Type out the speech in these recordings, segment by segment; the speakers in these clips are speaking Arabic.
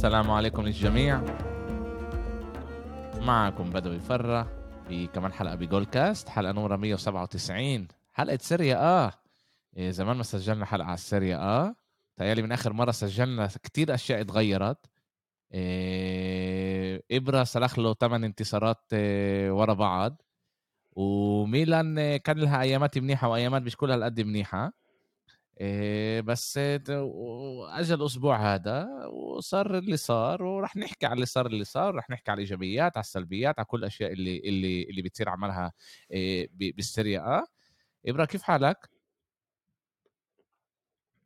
السلام عليكم للجميع. معكم بدوي فرة بكمان حلقة بجول كاست حلقة نمرة 197 حلقة سيريا آه زمان ما سجلنا حلقة على السيريا آه تهيألي من آخر مرة سجلنا كتير أشياء اتغيرت. إيه إبرا سلخ له 8 انتصارات إيه ورا بعض. وميلان إيه، كان لها أيامات منيحة وأيامات مش كلها قد منيحة. إيه بس اجى الأسبوع هذا وصار اللي صار وراح نحكي على اللي صار اللي صار راح نحكي على الإيجابيات على السلبيات على كل الأشياء اللي اللي اللي بتصير عملها إيه بالسيريا آه؟ إبرا كيف حالك؟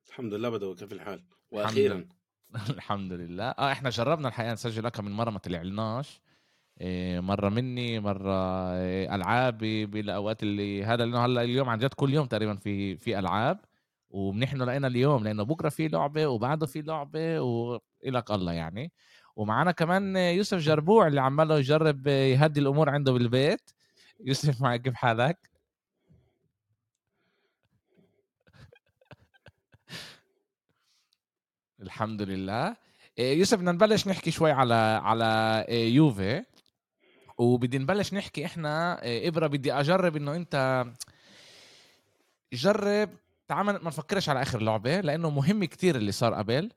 الحمد لله بدو كيف الحال؟ وأخيرا. الحمد لله. آه إحنا جربنا الحقيقة نسجل أكثر من مرة ما طلعناش. إيه مرة مني مرة إيه ألعاب بالأوقات اللي هذا لأنه هلأ اليوم عن جد كل يوم تقريبا في في ألعاب. ومنحن لقينا اليوم لأنه بكرة في لعبة وبعده في لعبة وإلك الله يعني. ومعنا كمان يوسف جربوع اللي عماله يجرب يهدي الأمور عنده بالبيت. يوسف معك كيف حالك؟ الحمد لله. يوسف بدنا نبلش نحكي شوي على على يوفي. وبدي نبلش نحكي إحنا إبرة بدي أجرب إنه أنت جرب تعال ما نفكرش على آخر لعبة لأنه مهم كتير اللي صار قبل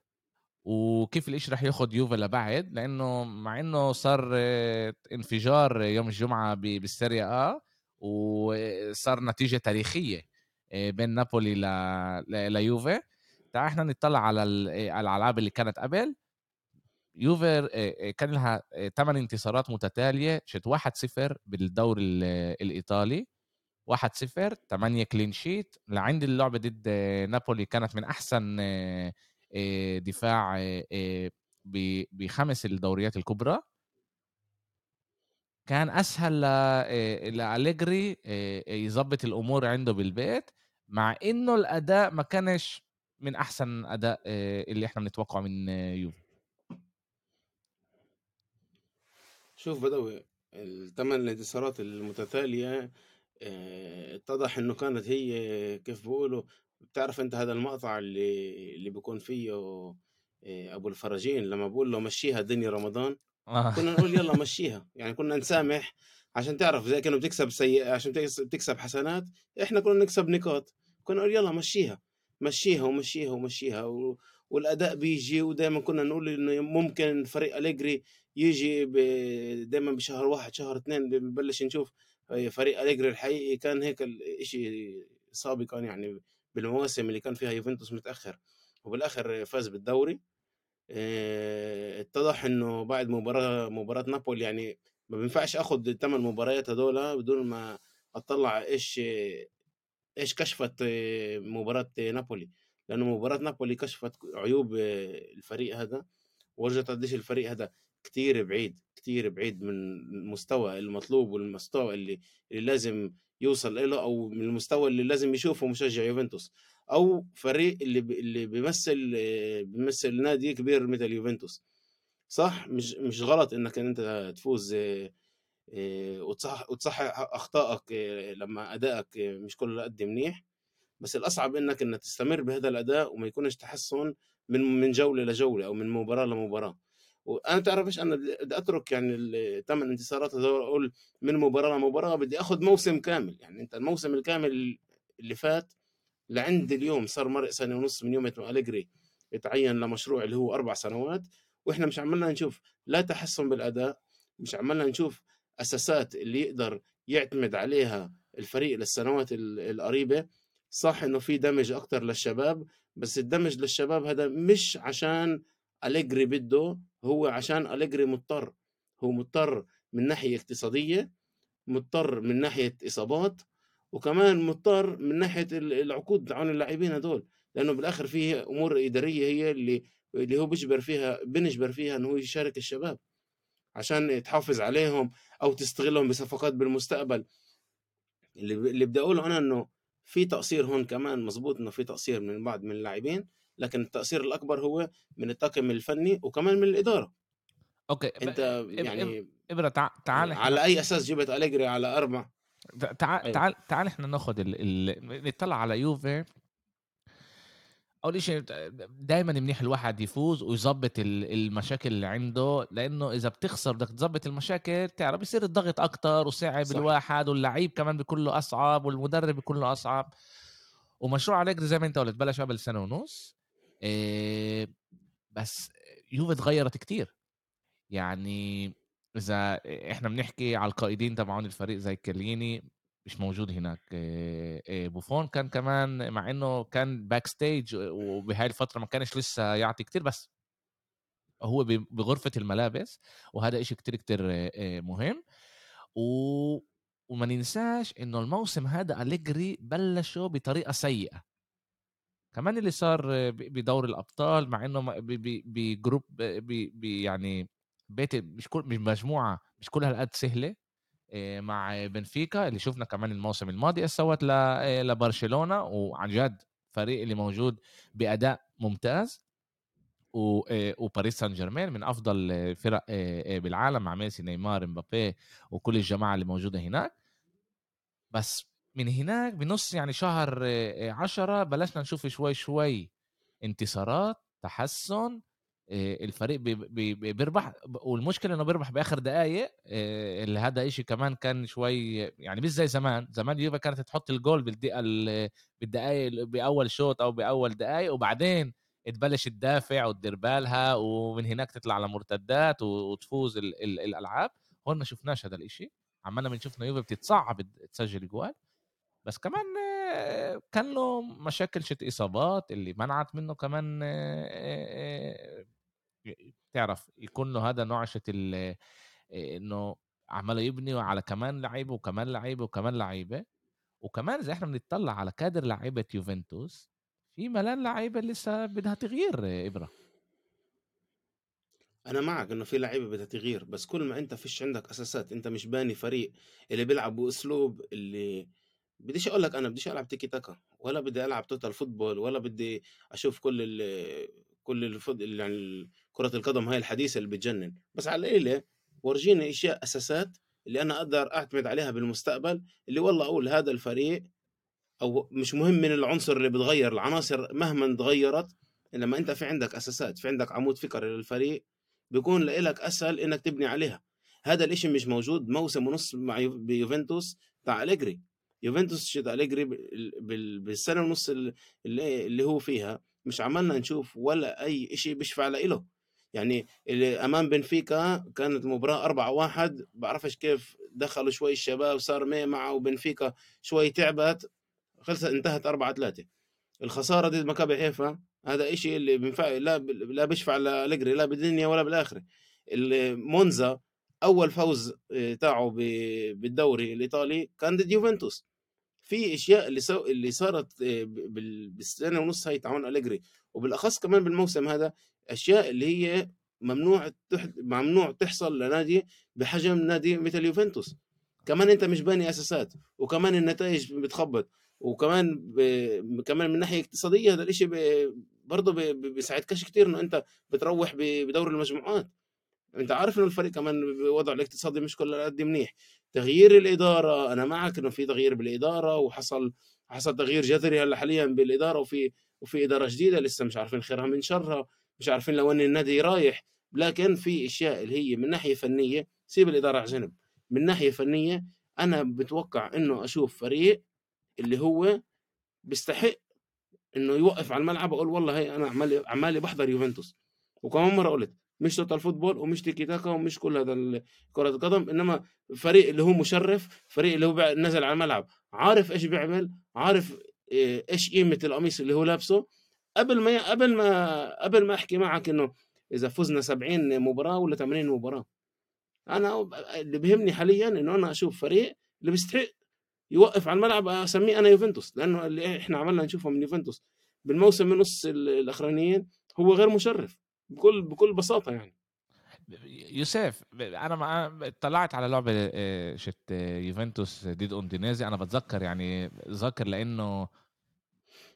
وكيف الاشي رح ياخد يوفا لبعد لأنه مع إنه صار انفجار يوم الجمعة بالسيريا آ وصار نتيجة تاريخية آه، بين نابولي ل... ليوفي تعال إحنا نطلع على الألعاب اللي كانت قبل. يوفي آه، آه، كان لها 8 انتصارات متتالية شت 1-0 بالدوري الإيطالي. 1-0 8 كلين شيت لعند اللعبة ضد نابولي كانت من أحسن آه، آه، دفاع آه، بخمس الدوريات الكبرى. كان أسهل لأليجري يظبط الأمور عنده بالبيت مع إنه الأداء ما كانش من أحسن أداء اللي إحنا بنتوقعه من يوفي. شوف بدوي الثمان انتصارات المتتالية آه، اتضح إنه كانت هي كيف بيقولوا بتعرف أنت هذا المقطع اللي اللي بيكون فيه آه، أبو الفرجين لما بقول له مشيها دنيا رمضان آه. كنا نقول يلا مشيها يعني كنا نسامح عشان تعرف زي كانوا بتكسب سيء عشان بتكسب حسنات إحنا كنا نكسب نقاط كنا نقول يلا مشيها مشيها ومشيها ومشيها و... والأداء بيجي ودائما كنا نقول إنه ممكن فريق أليجري يجي ب... دائما بشهر واحد شهر اثنين بنبلش نشوف فريق أليجري الحقيقي كان هيك الشيء سابقا يعني بالمواسم اللي كان فيها يوفنتوس متأخر. وبالآخر فاز بالدوري. آه، اتضح إنه بعد مباراة مباراة نابولي يعني ما بينفعش اخذ الثمان مباريات هذول بدون ما أطلع إيش إيش كشفت مباراة نابولي. لأنه مباراة نابولي كشفت عيوب الفريق هذا ورجت قديش الفريق هذا كتير بعيد كتير بعيد من المستوى المطلوب والمستوى اللي, اللي لازم يوصل له أو من المستوى اللي لازم يشوفه مشجع يوفنتوس أو فريق اللي اللي بيمثل بيمثل نادي كبير مثل يوفنتوس. صح؟ مش مش غلط إنك أنت تفوز آه، وتصحح وتصحح أخطائك آه، لما أدائك مش كله قد منيح. بس الأصعب إنك إنك تستمر بهذا الأداء وما يكونش تحسن من من جولة لجولة أو من مباراة لمباراة. وأنا تعرف إيش أنا بدي أترك يعني الثمان انتصارات هذول أقول من مباراة لمباراة بدي آخذ موسم كامل. يعني أنت الموسم الكامل اللي فات لعند اليوم صار مرق سنة ونص من يوم ما أليجري يتعين لمشروع اللي هو أربع سنوات وإحنا مش عملنا نشوف لا تحسن بالأداء مش عملنا نشوف أساسات اللي يقدر يعتمد عليها الفريق للسنوات القريبة. صح إنه في دمج أكثر للشباب بس الدمج للشباب هذا مش عشان أليجري بده هو عشان أليجري مضطر. هو مضطر من ناحية اقتصادية مضطر من ناحية إصابات وكمان مضطر من ناحية العقود عن اللاعبين هدول لأنه بالآخر في أمور إدارية هي اللي اللي هو بيجبر فيها بنجبر فيها إنه هو يشارك الشباب عشان تحافظ عليهم أو تستغلهم بصفقات بالمستقبل. اللي اللي بدي أقوله أنا إنه في تقصير هون كمان مزبوط إنه في تقصير من بعض من اللاعبين. لكن التأثير الأكبر هو من الطاقم الفني وكمان من الإدارة. أوكي أنت يعني إبرة تعال تعال على أي أساس جبت أليجري على أربع؟ تعال أيوه. تعال تعال إحنا ناخذ ال... ال... نطلع على يوفي. أول شيء دائما منيح الواحد يفوز ويظبط المشاكل اللي عنده لأنه إذا بتخسر بدك تظبط المشاكل تعرف بيصير الضغط أكتر وصعب صح. الواحد واللعيب كمان بيكون له أصعب والمدرب بيكون له أصعب. ومشروع عليك زي ما أنت قلت بلش قبل سنة ونص. بس يوفي تغيرت كتير. يعني إذا إحنا بنحكي على القائدين تبعون الفريق زي كيليني مش موجود هناك. بوفون كان كمان مع إنه كان backstage وبهاي الفترة ما كانش لسه يعطي كتير بس هو بغرفة الملابس وهذا إشي كتير كتير مهم. و... وما ننساش إنه الموسم هذا أليجري بلشوا بطريقة سيئة. كمان اللي صار بدور الأبطال مع إنه ب group يعني بيت مش كل مش مجموعة مش كلها هالقد سهلة مع بنفيكا اللي شفنا كمان الموسم الماضي سوت؟ لبرشلونة وعن جد فريق اللي موجود بأداء ممتاز وباريس سان جيرمان من أفضل فرق بالعالم مع ميسي نيمار مبابي وكل الجماعة اللي موجودة هناك. بس من هناك بنص يعني شهر عشرة بلشنا نشوف شوي شوي انتصارات تحسن الفريق بيربح والمشكلة إنه بيربح بآخر دقائق اللي هذا إشي كمان كان شوي يعني مش زي زمان. زمان يوفا كانت تحط الجول بالدقيقة بالدقائق بأول شوط أو بأول دقائق وبعدين تبلش تدافع وتدير بالها ومن هناك تطلع على مرتدات وتفوز ال ال الألعاب. هون ما شفناش هذا الإشي. عمالنا بنشوف يوفا بتتصعب تسجل جوال. بس كمان كان له مشاكل شت إصابات اللي منعت منه كمان تعرف يكون له هذا نوع شت إنه عمال يبني على كمان لعيبة وكمان لعيبة وكمان لعيبة. وكمان إذا إحنا بنطلع على كادر لعيبة يوفنتوس في ملان لعيبة لسه بدها تغيير إبرة. أنا معك إنه في لعيبة بدها تغيير بس كل ما أنت فيش عندك أساسات أنت مش باني فريق اللي بيلعب بأسلوب اللي بديش أقول لك أنا بديش ألعب تيكي تاكا ولا بدي ألعب total football ولا بدي أشوف كل ال كل الفض... يعني كرة القدم هاي الحديثة اللي بتجنن. بس على القليلة ورجيني أشياء أساسات اللي أنا أقدر أعتمد عليها بالمستقبل اللي والله أقول هذا الفريق أو مش مهم من العنصر اللي بتغير العناصر مهما تغيرت لما أنت في عندك أساسات في عندك عمود فكري للفريق بيكون لك أسهل إنك تبني عليها. هذا الإشي مش موجود موسم ونص مع بيوفنتوس تاع أليجري. يوفنتوس شد أليجري بالسنة ونص اللي, هو فيها مش عملنا نشوف ولا أي شيء بيشفع له. يعني اللي أمام بنفيكا كانت مباراة أربعة واحد. بعرفش كيف دخلوا شوي الشباب صار مي معه وبنفيكا شوي تعبت. خلصت انتهت أربعة ثلاثة. الخسارة ضد مكابي حيفا هذا إشي اللي بينفع لا لا بيشفع لأليجري لا بالدنيا ولا بالآخرة. مونزا أول فوز آه، تاعه بالدوري الإيطالي كان ضد يوفنتوس. في أشياء اللي سو... اللي صارت آه، بالسنة ونص هاي تعاون أليجري. وبالأخص كمان بالموسم هذا أشياء اللي هي ممنوع تح... ممنوع تحصل لنادي بحجم نادي مثل يوفنتوس. كمان أنت مش باني أساسات وكمان النتائج بتخبط وكمان ب... كمان من ناحية اقتصادية هذا الشيء ب... برضه ب... بيساعدكش كثير إنه أنت بتروح بدور المجموعات. أنت عارف إنه الفريق كمان بوضعه الاقتصادي مش كل قد منيح. تغيير الإدارة أنا معك إنه في تغيير بالإدارة وحصل حصل تغيير جذري هلأ حاليا بالإدارة وفي وفي إدارة جديدة لسه مش عارفين خيرها من شرها مش عارفين لوين النادي رايح. لكن في أشياء اللي هي من ناحية فنية سيب الإدارة على جنب. من ناحية فنية أنا بتوقع إنه أشوف فريق اللي هو بيستحق إنه يوقف على الملعب أقول والله هي أنا عمالي عمالي بحضر يوفنتوس. وكمان مرة قلت مش total football ومش تيكي تاكا ومش كل هذا كرة القدم إنما فريق اللي هو مشرف فريق اللي هو نزل على الملعب عارف إيش بيعمل عارف آه، إيش قيمة القميص اللي هو لابسه. قبل ما قبل ما قبل ما أحكي معك إنه إذا فزنا 70 مباراة ولا 80 مباراة. أنا اللي بيهمني حاليا إنه أنا أشوف فريق اللي بيستحق يوقف على الملعب أسميه أنا يوفنتوس لأنه اللي إحنا عملنا نشوفه من يوفنتوس. بالموسم ونص الأخرانيين هو غير مشرف. بكل بكل بساطة يعني. يوسف أنا مع اطلعت على لعبة آه، شت يوفنتوس ضد أودينيزي أنا بتذكر يعني ذاكر لأنه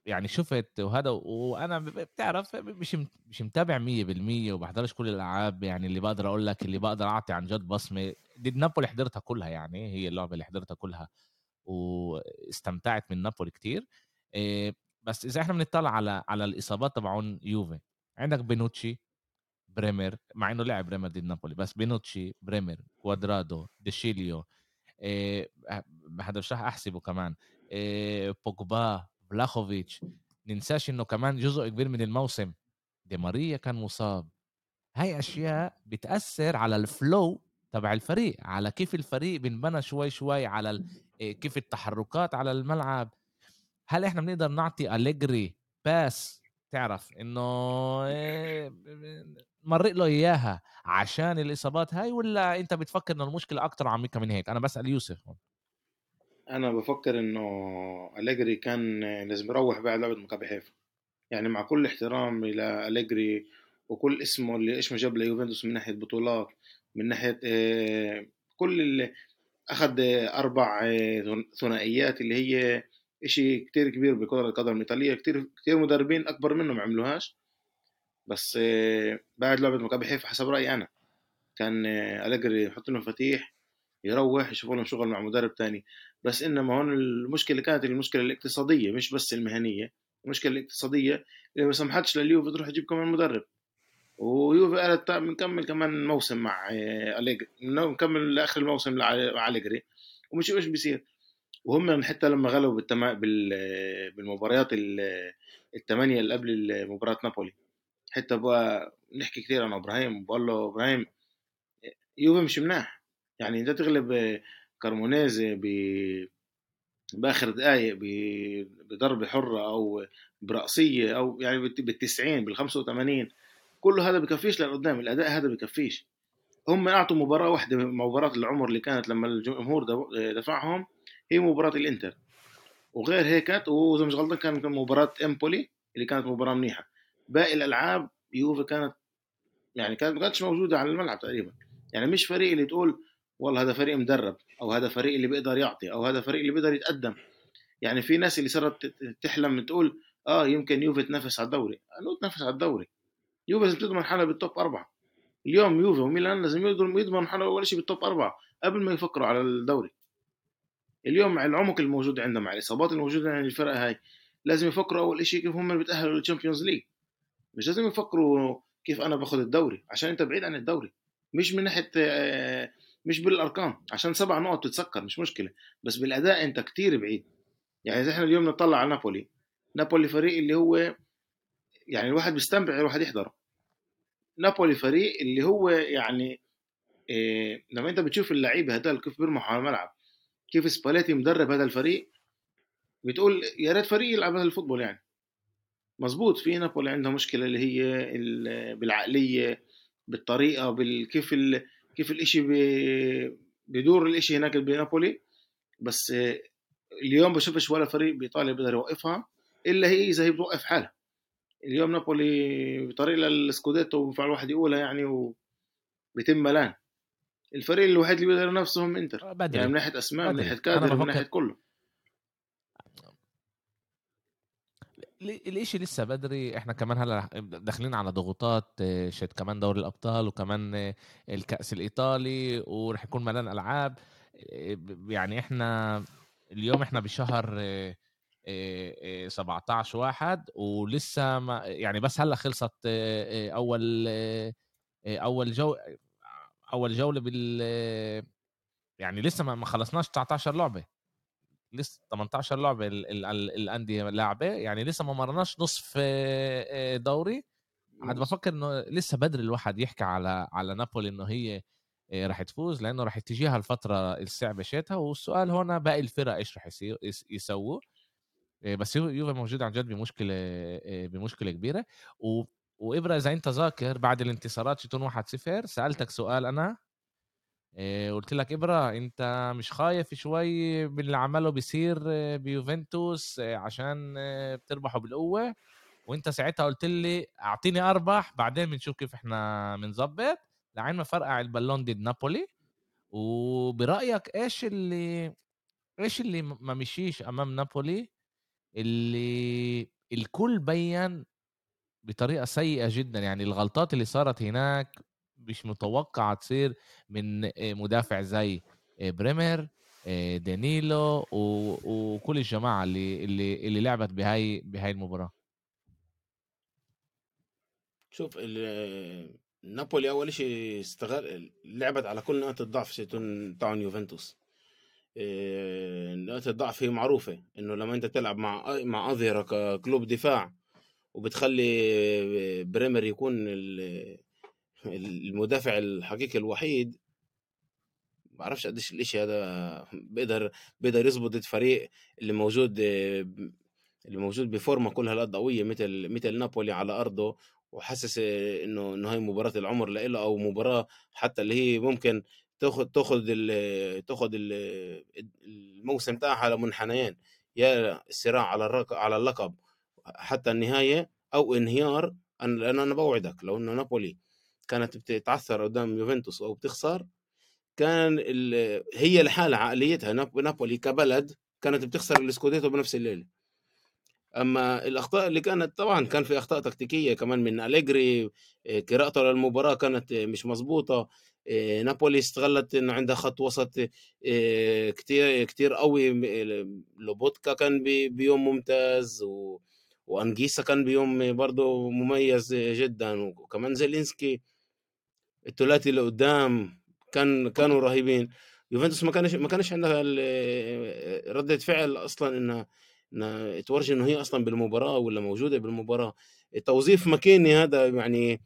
يعني شفت وهذا وأنا بتعرف مش مش متابع 100% وبحضرش كل الألعاب يعني اللي بقدر أقول لك اللي بقدر أعطي عن جد بصمة. دي نابولي حضرتها كلها يعني هي اللعبة اللي حضرتها كلها واستمتعت من نابولي كتير. آه، بس إذا إحنا بنطلع على على الإصابات تبعون يوفي عندك بونوتشي بريمر مع إنه لعب بريمر ضد نابولي بس بونوتشي بريمر كوادرادو ديشيليو إيه هذا مش راح أحسبه كمان إيه بوجبا فلاهوفيتش ننساش إنه كمان جزء كبير من الموسم دي ماريا كان مصاب. هاي أشياء بتأثر على ال flow تبع الفريق على كيف الفريق بنبنى شوي شوي على إيه، كيف التحركات على الملعب. هل إحنا بنقدر نعطي أليجري pass تعرف إنه مرق له إياها عشان الإصابات هاي ولا أنت بتفكر إنه المشكلة أكتر عميقة من هيك؟ أنا بسأل يوسف أنا بفكر إنه أليجري كان لازم يروح بعد لعبة مكابي حيفا يعني مع كل احترام إلى أليجري وكل اسمه اللي ما جاب ليوفنتوس من ناحية بطولات من ناحية كل اللي أخذ أربع ثنائيات اللي هي شيء كتير كبير بكرة القدم الإيطالية كتير كتير مدربين أكبر منه ما عملوهاش. بس آه، بعد لعبة مكابي حيفا حسب رأيي أنا. كان أليجري يحط لهم مفاتيح يروح يشوف لهم شغل مع مدرب تاني. بس إنما هون المشكلة كانت المشكلة الاقتصادية مش بس المهنية. المشكلة الاقتصادية اللي ما سمحتش لليوفي تروح تجيب كمان مدرب. ويوفي قالت بنكمل كمان موسم مع آه، أليجري نكمل لآخر الموسم مع أليجري. ومش إيش بيصير. وهم حتى لما غلبوا بالتما... بال... بالمباريات الثمانيه اللي قبل مباراة نابولي. حتى بقى نحكي كثير عن إبراهيم بقول له إبراهيم يوفي مش مناح. يعني انت تغلب كارمونيزي ب بآخر دقائق بضربة حرة أو برأسية أو يعني بال 90 بال 85 كله هذا بكفيش لقدام الأداء هذا بكفيش. هم أعطوا مباراة واحدة مباراة العمر اللي كانت لما الجمهور دفعهم. هي مباراة الإنتر. وغير هيك واذا مش غلطان كان مباراة إمبولي اللي كانت مباراة منيحة. باقي الألعاب يوفي كانت يعني كانت ما كانتش موجودة على الملعب تقريبا. يعني مش فريق اللي تقول والله هذا فريق مدرب أو هذا فريق اللي بيقدر يعطي أو هذا فريق اللي بيقدر يتقدم. يعني في ناس اللي صارت تحلم تقول آه يمكن يوفي تنافس على الدوري. انه تنافس على الدوري. يوفي لازم تضمن حالها بالتوب أربعة. اليوم يوفي وميلان لازم يضمن حالها أول شيء بالتوب أربعة قبل ما يفكروا على الدوري. اليوم مع العمق الموجود عندهم مع الإصابات الموجودة عند الفرق هاي لازم يفكروا أول شيء كيف هم بيتأهلوا لل Champions League مش لازم يفكروا كيف أنا باخذ الدوري عشان أنت بعيد عن الدوري. مش من ناحية آه، مش بالأرقام عشان سبع نقط تتسكر مش مشكلة. بس بالأداء أنت كتير بعيد. يعني إذا إحنا اليوم نطلع على نابولي نابولي فريق اللي هو يعني الواحد بيستمتع الواحد يحضره. نابولي فريق اللي هو يعني إيه لما أنت بتشوف اللعيبة هدول كيف بيرمحوا على الملعب كيف سباليتي مدرب هذا الفريق؟ بتقول يا ريت فريق يلعب هذا ال football يعني. مزبوط في نابولي عندها مشكلة اللي هي بالعقلية بالطريقة بالكيف ال... كيف الإشي بيدور الإشي هناك بنابولي. بس اليوم بشوفش ولا فريق بايطاليا بيقدر يوقفها إلا هي إذا هي بتوقف حالها. اليوم نابولي بطريق للسكوديتو بينفع الواحد يقولها يعني وبيتم ملان. الفريق الوحيد اللي بيقدر ينافسه هم انتر. آه، بدري. يعني من ناحية أسماء من ناحية كادر من ناحية كله. الإشي لسه بدري. إحنا كمان هلأ داخلين على ضغوطات آه، شت كمان دوري الأبطال وكمان آه، الكأس الإيطالي ورح يكون ملان ألعاب. يعني إحنا اليوم إحنا بشهر 17 واحد ولسه ما يعني بس هلأ خلصت أول أول جو أول جولة بال يعني لسه ما خلصناش 19 لعبة. لسه 18 لعبة الأندية لاعبة. يعني لسه ما مرناش نصف آه، دوري. عاد بفكر إنه لسه بدري الواحد يحكي على على نابولي إنه هي آه، راح تفوز لأنه راح تجيها الفترة الصعبة شيتها. والسؤال هنا باقي الفرق إيش راح يسووا. آه، بس يوفي موجود عن جد بمشكلة بمشكلة كبيرة. و وابره اذا انت ذاكر بعد الانتصارات شتون 1-0 سألتك سؤال أنا. إيه قلت لك إبرة أنت مش خايف شوي من اللي عمله بيصير بيوفنتوس عشان بتربحوا بالقوة. وأنت ساعتها قلت لي أعطيني اربح بعدين بنشوف كيف إحنا بنظبط لعين ما فرقع البالون ضد نابولي. وبرأيك إيش اللي إيش اللي ما مشيش أمام نابولي؟ اللي الكل بين بطريقة سيئة جدا يعني الغلطات اللي صارت هناك مش متوقعة تصير من مدافع زي بريمير آه، دانيلو وكل الجماعة اللي اللي اللي لعبت بهاي بهاي المباراة. شوف نابولي أول شيء استغل لعبت على كل نقاط الضعف تاعون يوفنتوس. آه، نقاط الضعف هي معروفة إنه لما أنت تلعب مع مع اظهرة ككلوب دفاع وبتخلي بريمر يكون المدافع الحقيقي الوحيد. بعرفش قديش الإشي هذا بيقدر بيقدر يظبط الفريق اللي موجود اللي موجود بفورمة كلها القوية مثل مثل نابولي على أرضه وحاسس إنه إنه هاي مباراة العمر لإله أو مباراة حتى اللي هي ممكن تاخذ تاخذ تاخذ الموسم تاعها على منحنيين يا الصراع على على اللقب. حتى النهاية أو إنهيار لأن أنا بوعدك لو إنه نابولي كانت بتتعثر قدام يوفنتوس أو بتخسر كان هي لحالها عقليتها نابولي كبلد كانت بتخسر السكوديتو بنفس الليلة. أما الأخطاء اللي كانت طبعا كان في أخطاء تكتيكية كمان من أليجري آه، قراءته للمباراة كانت مش مظبوطه آه، نابولي استغلت إنه عندها خط وسط آه، كتير كتير قوي لوبوتكا كان بيوم ممتاز و... وانجيسا كان بيوم برضه مميز جدا. وكمان زيلينسكي الثلاثي اللي قدام كان كانوا رهيبين. يوفنتوس ما كانش ما كانش عندها ردة فعل أصلا انها إنها تورجي إنه هي أصلا بالمباراة ولا موجودة بالمباراة. توظيف ماكيني هذا يعني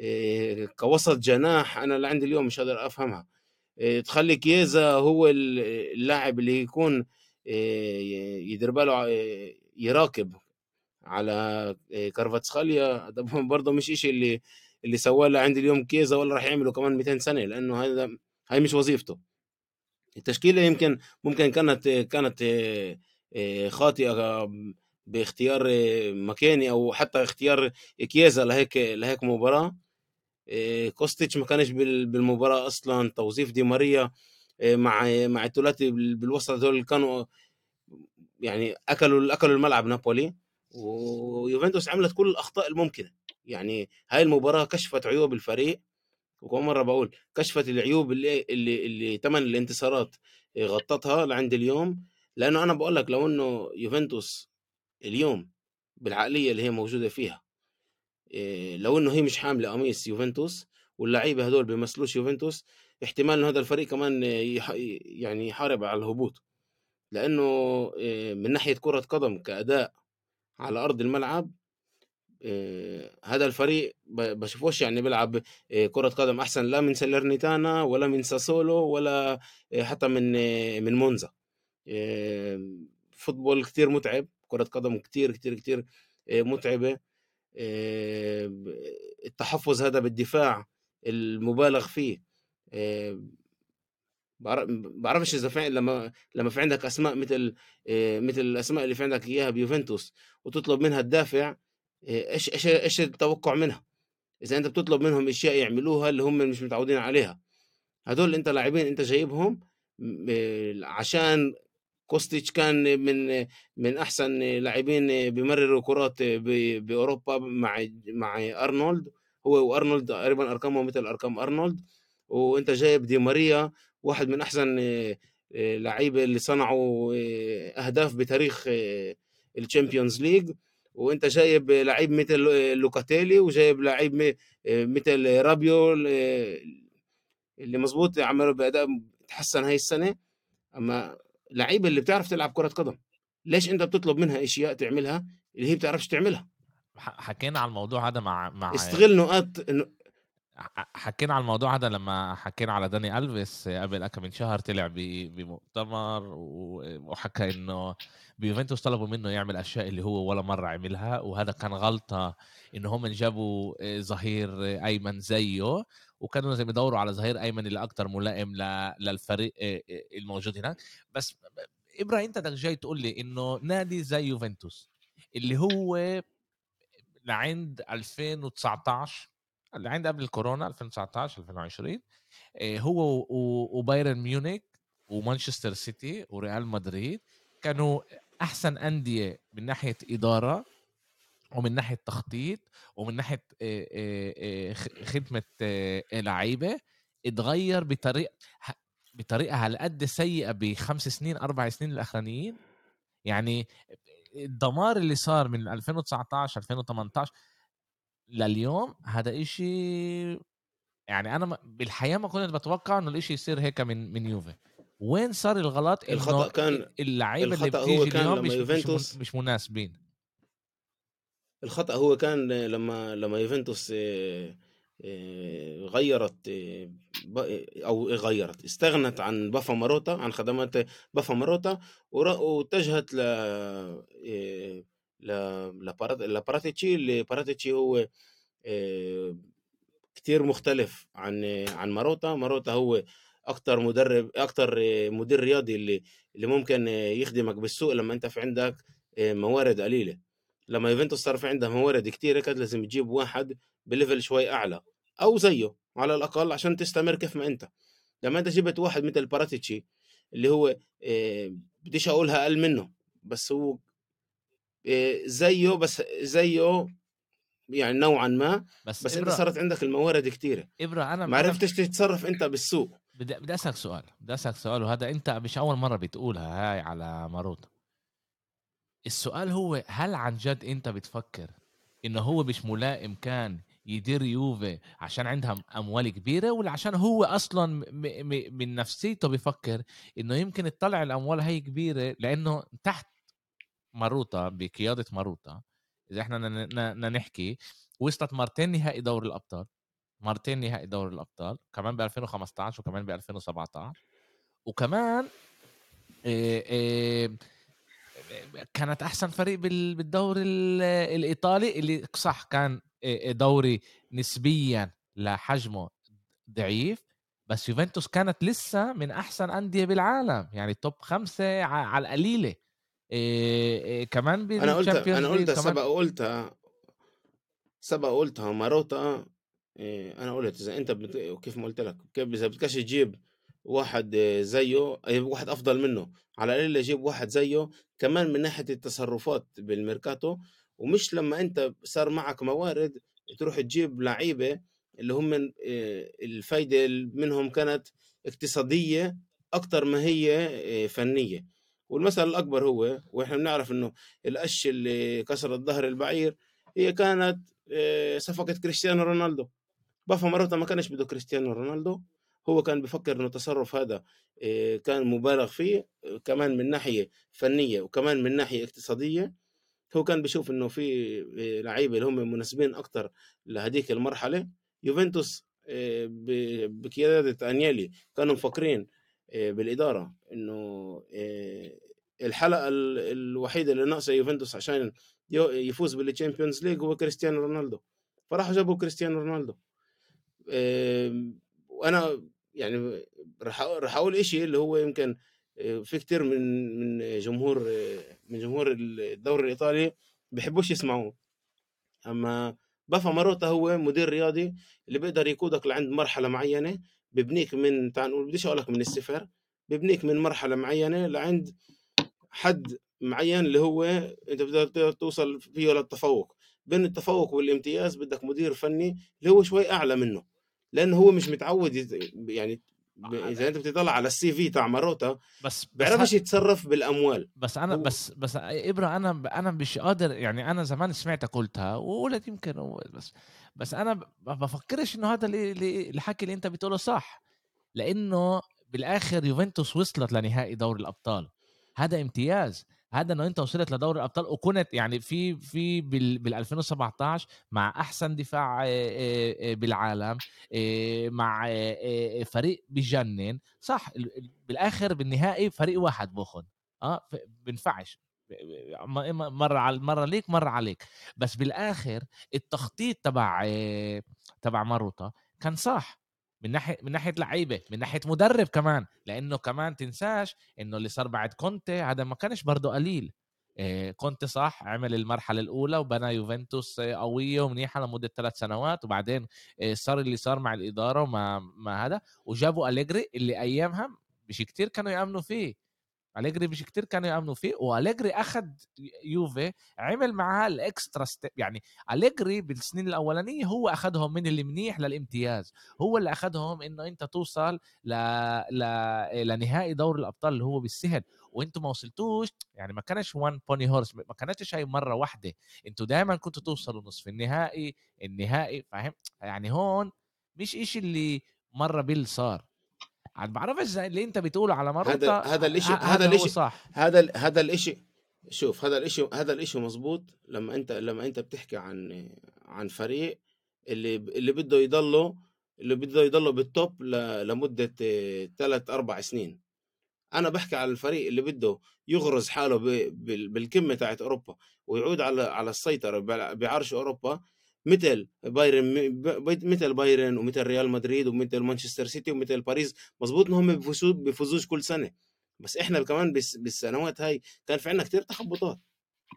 آه، كوسط جناح أنا اللي عندي اليوم مش قادر أفهمها. آه، تخلي كيزا هو اللاعب اللي يكون آه، يدير باله يراقب على كارفاتسخاليا. ده برضه مش إشي اللي اللي سواه عندي اليوم كيزا ولا راح يعمله كمان 200 سنة لأنه هذا هاي مش وظيفته. التشكيلة يمكن ممكن كانت كانت آه، خاطئة باختيار آه، مكاني أو حتى اختيار كيازا لهيك لهيك مباراة. آه، كوستيتش ما كانش بالمباراة أصلا. توظيف دي ماريا مع مع الثلاثي بالوسط هذول كانوا يعني أكلوا أكلوا الملعب نابولي. ويوفنتوس عملت كل الأخطاء الممكنة. يعني هاي المباراة كشفت عيوب الفريق وكم مرة بقول كشفت العيوب اللي اللي اللي ثمن الانتصارات غطتها لعند اليوم. لأنه أنا بقول لك لو إنه يوفنتوس اليوم بالعقلية اللي هي موجودة فيها إيه لو إنه هي مش حاملة قميص يوفنتوس واللعيبة هدول بيمثلوش يوفنتوس احتمال إنه هذا الفريق كمان يح... يعني يحارب على الهبوط. لأنه من ناحية كرة قدم كأداء على أرض الملعب إيه هذا الفريق بشوفوش يعني بيلعب إيه كرة قدم أحسن لا من ساليرنيتانا ولا من ساسولو ولا إيه حتى من من مونزا. football كتير متعب كرة قدم كتير كتير كتير متعبة. التحفظ هذا بالدفاع المبالغ فيه بعرفش إذا في لما لما في عندك أسماء مثل مثل الأسماء اللي في عندك إياها بيوفنتوس وتطلب منها تدافع إيش إيش إيش التوقع منها؟ إذا أنت بتطلب منهم أشياء يعملوها اللي هم مش متعودين عليها. هدول أنت لاعبين أنت جايبهم عشان كوستيتش كان من من أحسن لاعبين بيمرروا كرات بأوروبا مع مع أرنولد. هو وأرنولد تقريبا ارقامه مثل أرقام أرنولد. وأنت جايب دي ماريا واحد من أحسن لعيبه اللي صنعوا أهداف بتاريخ ال Champions League وأنت جايب لعيب مثل لوكاتيلي وجايب لعيب مثل رابيو اللي مظبوط عملوا بأداء تحسن هاي السنة. أما لعيبه اللي بتعرف تلعب كرة قدم ليش أنت بتطلب منها أشياء تعملها اللي هي بتعرفش تعملها؟ حكينا على الموضوع هذا مع مع استغل نقاط حكينا على الموضوع هذا لما حكينا على داني ألفيس قبل كم من شهر طلع بمؤتمر وحكى إنه بيوفنتوس طلبوا منه يعمل أشياء اللي هو ولا مرة عملها وهذا كان غلطة إن هم جابوا ظهير أيمن زيه وكانوا لازم يدوروا على ظهير أيمن اللي أكثر ملائم للفريق الموجود هناك. بس إبراهيم أنت جاي تقول لي إنه نادي زي يوفنتوس اللي هو لعند 2019 اللي عند قبل الكورونا 2019 2020 هو وبايرن ميونخ ومانشستر سيتي وريال مدريد كانوا أحسن أندية من ناحية إدارة ومن ناحية تخطيط ومن ناحية خدمة لعيبه اتغير بطريقة بطريقه هالقد سيئة بخمس سنين أربع سنين الأخرانيين. يعني الدمار اللي صار من 2019 2018 لليوم هذا إشي يعني أنا بالحياة ما كنت بتوقع إنه الإشي يصير هيك من من يوفي. وين صار الغلط؟ الخطأ كان اللعيبة اللي الخطأ هو بتيجي كان اليوم لما مش, مش, يوفنتوس- مش مناسبين. الخطأ هو كان لما لما يوفنتوس آه، آه، غيرت آه، أو غيرت استغنت عن بيبي ماروتا عن خدمات بيبي ماروتا واتجهت ل لباراتيتشي اللي باراتيتشي هو كتير مختلف عن عن ماروتا ماروتا هو أكتر مدرب أكتر مدير رياضي اللي اللي ممكن يخدمك بالسوق لما انت في عندك موارد قليله لما يوفنتوس صار في عندها موارد كتير كانت لازم تجيب واحد ب level شوي اعلى أو زيه على الاقل عشان تستمر كيف ما انت. لما انت جبت واحد مثل باراتيتشي اللي هو آه، بديش أقولها أقل منه بس هو زيه بس زيه يعني نوعا ما بس, بس انت صارت عندك الموارد كتيرة. إبرة أنا ما عرفتش تتصرف انت بالسوق. بدي بدي أسألك سؤال بدي أسألك سؤال وهذا أنت مش أول مرة بتقولها هاي على ماروتا السؤال هو هل عن جد أنت بتفكر إنه هو مش ملائم كان يدير يوفي عشان عندها أموال كبيرة ولا عشان هو أصلا م- م- من نفسيته بيفكر إنه يمكن تطلع الأموال هي كبيرة لأنه تحت ماروتا بقيادة ماروتا إذا إحنا بدنا نحكي وصلت مرتين نهائي دوري الأبطال مرتين نهائي دوري الأبطال كمان ب 2015 وكمان ب 2017 وكمان كانت أحسن فريق بال- بالدوري ال- الإيطالي اللي صح كان دوري نسبيا لحجمه ضعيف بس يوفنتوس كانت لسه من أحسن أندية بالعالم يعني توب خمسة على القليلة. إيه إيه كمان أنا قلت أنا قلت سبق قلتها سبق قلتها ماروتا إيه، أنا قلت إذا أنت بت... كيف ما قلت لك كيف إذا بدكش تجيب واحد إيه، زيه أي واحد أفضل منه على الأقل يجيب واحد زيه كمان من ناحية التصرفات بالميركاتو ومش لما أنت صار معك موارد تروح تجيب لعيبة اللي هم إيه، الفايدة منهم كانت اقتصادية أكتر ما هي فنية. والمثل الأكبر هو وإحنا بنعرف إنه القش اللي كسرت ظهر البعير هي كانت آه، صفقة كريستيانو رونالدو. بيبي ماروتا ما كانش بده كريستيانو رونالدو هو كان بفكر إنه التصرف هذا آه، كان مبالغ فيه آه، كمان من ناحية فنية وكمان من ناحية اقتصادية. هو كان بيشوف إنه في لعيبة اللي هم مناسبين أكتر لهذيك المرحلة. يوفنتوس بقيادة انيلي كانوا مفكرين آه، بالإدارة إنه آه، الحلقة ال- الوحيدة اللي ناقصة يوفنتوس عشان يفوز بال Champions League هو كريستيانو رونالدو. فراحوا جابوا كريستيانو رونالدو. وأنا يعني راح أقول شيء اللي هو يمكن آه، في كتير من من جمهور من جمهور الدوري الإيطالي بيحبوش يسمعوه. أما بيبي ماروتا هو مدير رياضي اللي بيقدر يقودك لعند مرحلة معينة ببنيك من تعال نقول بديش أقول لك من الصفر ببنيك من مرحلة معينة لعند حد معين اللي هو أنت بدك توصل فيه للتفوق بين التفوق والامتياز بدك مدير فني اللي هو شوي أعلى منه لأنه هو مش متعود يعني ب- إذا أنت بتطلع على السي في تاع ماروتا بس بس بيعرفش يتصرف بالأموال. بس أنا هو- بس بس إبرة أنا أنا مش قادر يعني أنا زمان سمعتك قلتها وقلت يمكن بس بس أنا ب- ما بفكرش إنه هذا اللي- اللي- الحكي اللي أنت بتقوله صح لأنه بالآخر يوفنتوس وصلت لنهائي دوري الأبطال. هذا امتياز. هذا انه انت وصلت لدوري الأبطال وكنت يعني في في بال, بال 2017 مع أحسن دفاع آه، آه، آه، بالعالم مع فريق بجنن. صح ال- ال- بالآخر بالنهائي فريق واحد باخذ آه بنفعش. مرة على مرة ليك مرة عليك. بس بالآخر التخطيط تبع تبع ماروتا كان صح. من ناحية من ناحية لعيبة من ناحية مدرب كمان لأنه كمان تنساش إنه اللي صار بعد كونتي هذا ما كانش برضه قليل. آه، كونتي صح عمل المرحلة الأولى وبنى يوفنتوس قوية ومنيحة لمدة ثلاث سنوات وبعدين آه، صار اللي صار مع الإدارة وما ما هذا. وجابوا أليجري اللي أيامها مش كتير كانوا يأمنوا فيه. أليجري مش كتير كانوا يأمنوا فيه وأليجري اخذ يوفي عمل معاه ال extra step يعني أليجري بالسنين الأولانية هو اخذهم من المنيح للامتياز هو اللي اخذهم إنه أنت توصل ل... ل... لنهائي دوري الأبطال اللي هو بالسهل وأنتم ما وصلتوش يعني ما كانش one pony horse ما كانتش هاي مرة واحدة أنتوا دائما كنتوا توصلوا نصف النهائي النهائي فاهم؟ يعني هون مش إشي اللي مرة بيل صار. عاد بعرفش زي اللي انت بتقوله على مره هذا هذا الاشي هذا الاشي صح. هذا هذا الاشي شوف هذا الاشي هذا الإشي مزبوط لما انت لما أنت بتحكي عن عن فريق اللي اللي بده يضله اللي بده يضله بالتوب لمدة ثلاث أربع سنين. أنا بحكي على الفريق اللي بده يغرز حاله بالقمه تاعت أوروبا ويعود على على السيطرة بعرش أوروبا مثل بايرن مثل بايرن ومثل ريال مدريد ومثل مانشستر سيتي ومثل باريس. مزبوط إنهم بيفوزوا بيفوزوش كل سنة. بس إحنا كمان بالسنوات هاي كان في عندنا كثير تخبطات.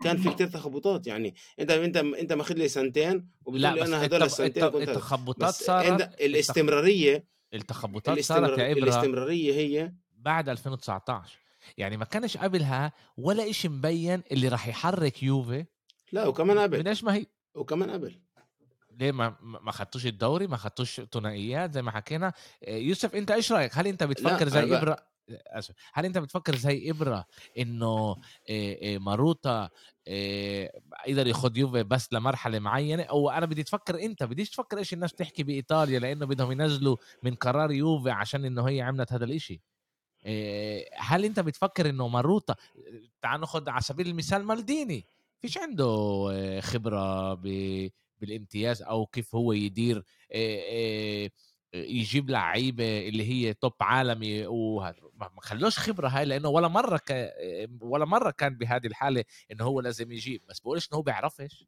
كان في كثير تخبطات. يعني أنت أنت أنت ماخذ لي سنتين وبتقول لي أنا هدول السنتين كنت التخبطات صارت الاستمرارية التخبطات صارت يا الاستمرارية هي بعد 2019 يعني ما كانش قبلها ولا إشي مبين اللي راح يحرك يوفي لا وكمان قبل. من إيش ما هي وكمان قبل. ليه ما ما خدتوش الدوري ما خدتوش ثنائيات زي ما حكينا. يوسف انت إيش رأيك؟ هل انت بتفكر زي إبرة؟ اسف. هل انت بتفكر زي إبرة إنه ماروتا قدر ياخذ يوفي بس لمرحلة معينة؟ أو أنا بدي تفكر أنت بديش تفكر إيش الناس تحكي بإيطاليا لأنه بدهم ينزلوا من قرار يوفي عشان إنه هي عملت هذا الإشي. هل أنت بتفكر إنه ماروتا تعال ناخذ على سبيل المثال مالديني فيش عنده خبرة بالامتياز أو كيف هو يدير يجيب لعيبة اللي هي توب عالمي وما خلوش خبرة هاي لأنه ولا مرة ك... ولا مرة كان بهذه الحالة إنه هو لازم يجيب. بس بقولش إنه هو بيعرفش.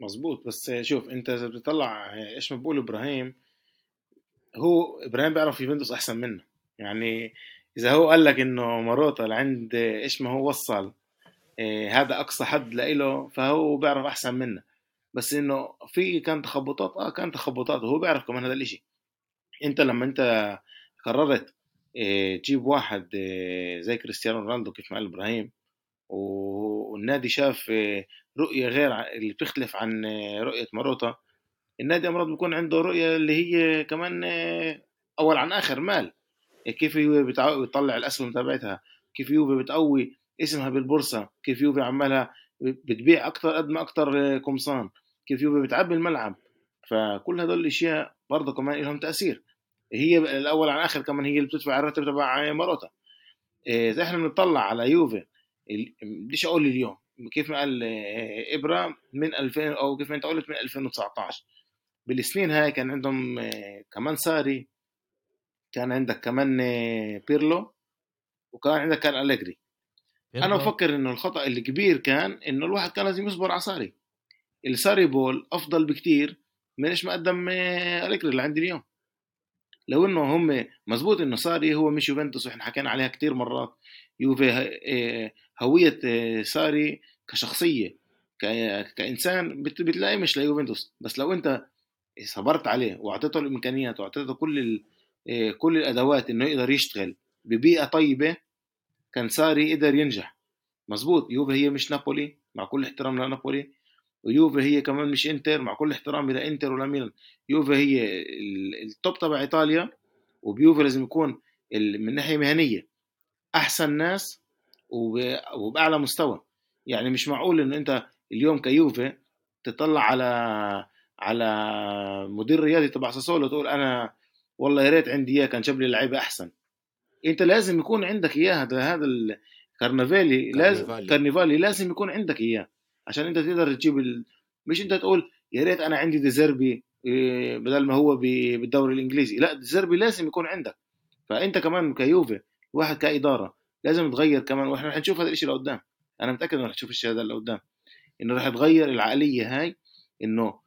مزبوط بس شوف أنت إذا بتطلع إيش ما بقول إبراهيم هو إبراهيم بيعرف يوفنتوس أحسن منه. يعني إذا هو قال لك إنه ماروتا لعند إيش ما هو وصل هذا أقصى حد لإله فهو بيعرف أحسن منه بس إنه في كان تخبطات آه كان تخبطات وهو بيعرف كمان هذا الإشي. أنت لما أنت قررت إيه تجيب واحد إيه زي كريستيانو رونالدو كيف ما قال إبراهيم والنادي شاف إيه رؤية غير اللي بتختلف عن إيه رؤية ماروتا. النادي أمراض بيكون عنده رؤية اللي هي كمان إيه أول عن آخر مال. إيه كيف هو بيطلع الأسهم تبعتها كيف يوفي بتقوي اسمها بالبورصة كيف يوفي عمالها بتبيع أكثر قد ما أكثر قمصان كيف يوفي بتعبي الملعب. فكل هدول الأشياء برضه كمان لهم تأثير. هي الأول عن آخر كمان هي اللي بتدفع الراتب تبع ماروتا. إذا إحنا بنطلع على يوفي بديش أقول اليوم؟ كيف ما قال ابرا من 2000 أو كيف ما أنت قلت من 2019 بالسنين هاي كان عندهم كمان ساري كان عندك كمان بيرلو وكان عندك كان أليجري. أنا بفكر إنه الخطأ الكبير كان إنه الواحد كان لازم يصبر على ساري. الساري بول أفضل بكتير من إيش ما قدم أليجري اللي عندي اليوم. لو إنه هم مزبوط إنه ساري هو مش يوفنتوس وإحنا حكينا عليها كتير مرات. يوفي هوية ساري كشخصية كإنسان بتلاقيه مش ليوفنتوس. بس لو أنت صبرت عليه وأعطيته الإمكانيات وأعطيته كل كل الأدوات إنه يقدر يشتغل ببيئة طيبة كان ساري قدر ينجح. مزبوط. يوفي هي مش نابولي مع كل احترام لنابولي. ويوفي هي كمان مش انتر مع كل احترام إلى انتر ولا ميلان. يوفي هي ال top تبع إيطاليا وبيوفي لازم يكون من ناحية مهنية أحسن ناس وبأعلى مستوى. يعني مش معقول إنه أنت اليوم كيوفي تطلع على على مدير رياضي تبع ساسولو تقول أنا والله يا ريت عندي إياه كان جاب لي لعيبة أحسن. انت لازم يكون عندك اياه هذا هذا الكارنيفالي لازم كارنيفالي. لازم يكون عندك اياه عشان انت تقدر تجيب ال... مش انت تقول يا ريت أنا عندي ديزيربي إيه، بدل ما هو بالدوري الانجليزي لا ديزيربي لازم يكون عندك. فانت كمان كيوفي واحد كإدارة لازم تغير كمان وإحنا رح نشوف هذا الشيء لقدام. أنا متأكد إنه رح نشوف الشيء هذا لقدام إنه رح تغير العقلية هاي إنه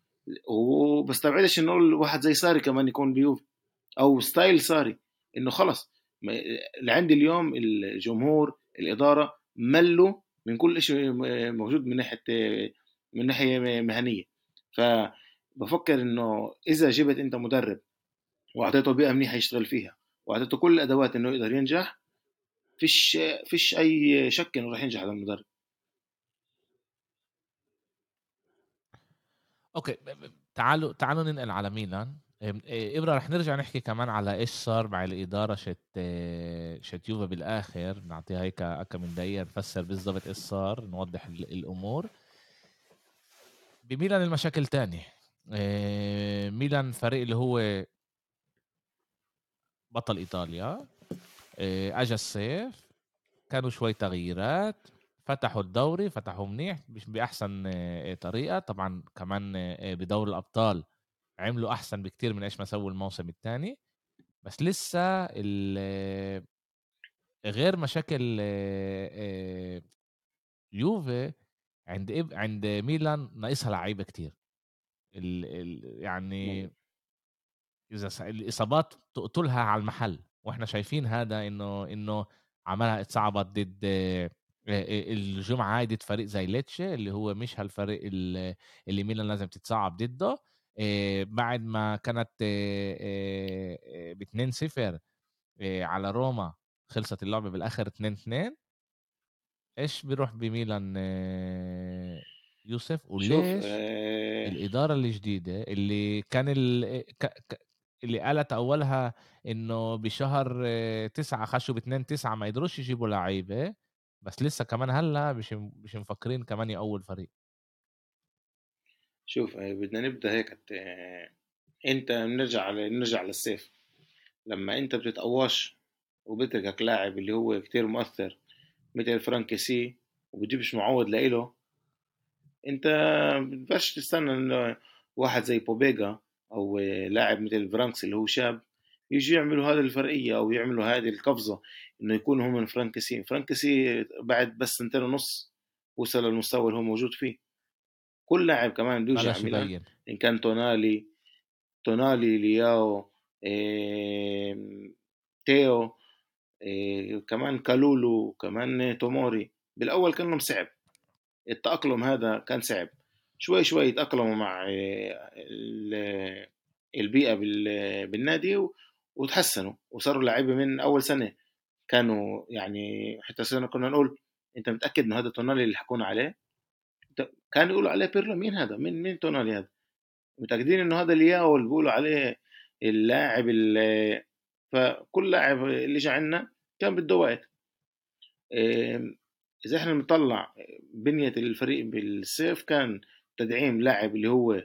وبستبعدش إنه واحد زي ساري كمان يكون بيوفي أو style ساري إنه خلص. لعندي اليوم الجمهور الإدارة ملوا من كل شيء موجود من ناحية من ناحية مهنية. فبفكر إنه إذا جبت أنت مدرب وأعطيته بيئة منيحة يشتغل فيها وأعطيته كل الأدوات إنه يقدر ينجح فيش فيش أي شك إنه راح ينجح هذا المدرب. أوكي تعالوا تعالوا ننقل على ميلان. إبرة رح نرجع نحكي كمان على إيش صار مع الإدارة شت شت يوفا بالآخر. نعطيها هيك كم من دقيقة نفسر بالضبط إيش صار نوضح الأمور. بميلان المشاكل تاني ميلان فريق اللي هو بطل إيطاليا. اجى الصيف. كانوا شوي تغييرات. فتحوا الدوري فتحوا منيح مش بأحسن طريقة. طبعا كمان بدور الأبطال عملوا أحسن بكتير من إيش ما سووا الموسم الثاني بس لسه غير مشاكل يوفي عند عند ميلان ناقصها لعيبة كتير. ال ال يعني إذا الإصابات تقتلها على المحل وإحنا شايفين هذا إنه إنه عملها اتصعبت ضد الجمعة هاي ضد فريق زي ليتشي اللي هو مش هالفريق اللي ميلان لازم تتصعب ضده. بعد ما كانت ب 2 0 على روما خلصت اللعبه بالآخر 2 2 إيش بيروح بميلان يوسف؟ وليش آه... الإدارة الجديدة اللي كان ال... اللي قالت أولها إنه بشهر تسعة خشوا باثنين تسعة ما يقدروش يجيبوا لعيبة بس لسه كمان هلأ مش مش مفكرين كمان يقول فريق شوف آه، بدنا نبدأ هيك آه، أنت بنرجع نرجع للصيف لما أنت بتتقواش وبتركك لاعب اللي هو كتير مؤثر مثل فرانك كيسي وبتجيبش معوض لإله أنت بتبقاش تستنى إنه واحد زي بوبيغا أو لاعب مثل فرانكس اللي هو شاب يجي يعملوا هذه الفرقية أو يعملوا هذه القفزة إنه يكونوا هم من فرانك كيسي فرانك كيسي بعد بس سنتين ونص وصل للمستوى اللي هو موجود فيه. كل لاعب كمان بده يجي إن كان تونالي تونالي لياو إيه تيو إيه كمان كالولو كمان توموري بالأول كان لهم صعب. التأقلم هذا كان صعب. شوي شوي يتأقلموا مع البيئة بالنادي وتحسنوا وصاروا لعيبة من أول سنة كانوا يعني حتى صرنا كنا نقول أنت متأكد إنه هذا تونالي اللي حكونا عليه؟ كانوا يقولوا عليه بيرلو مين هذا؟ مين مين تونالي هذا؟ متأكدين إنه هذا لياو اللي بيقولوا عليه اللاعب اللي فكل لاعب اللي جا عندنا كان بده وقت. إذا إحنا بنطلع بنية الفريق بالصيف كان تدعيم لاعب اللي هو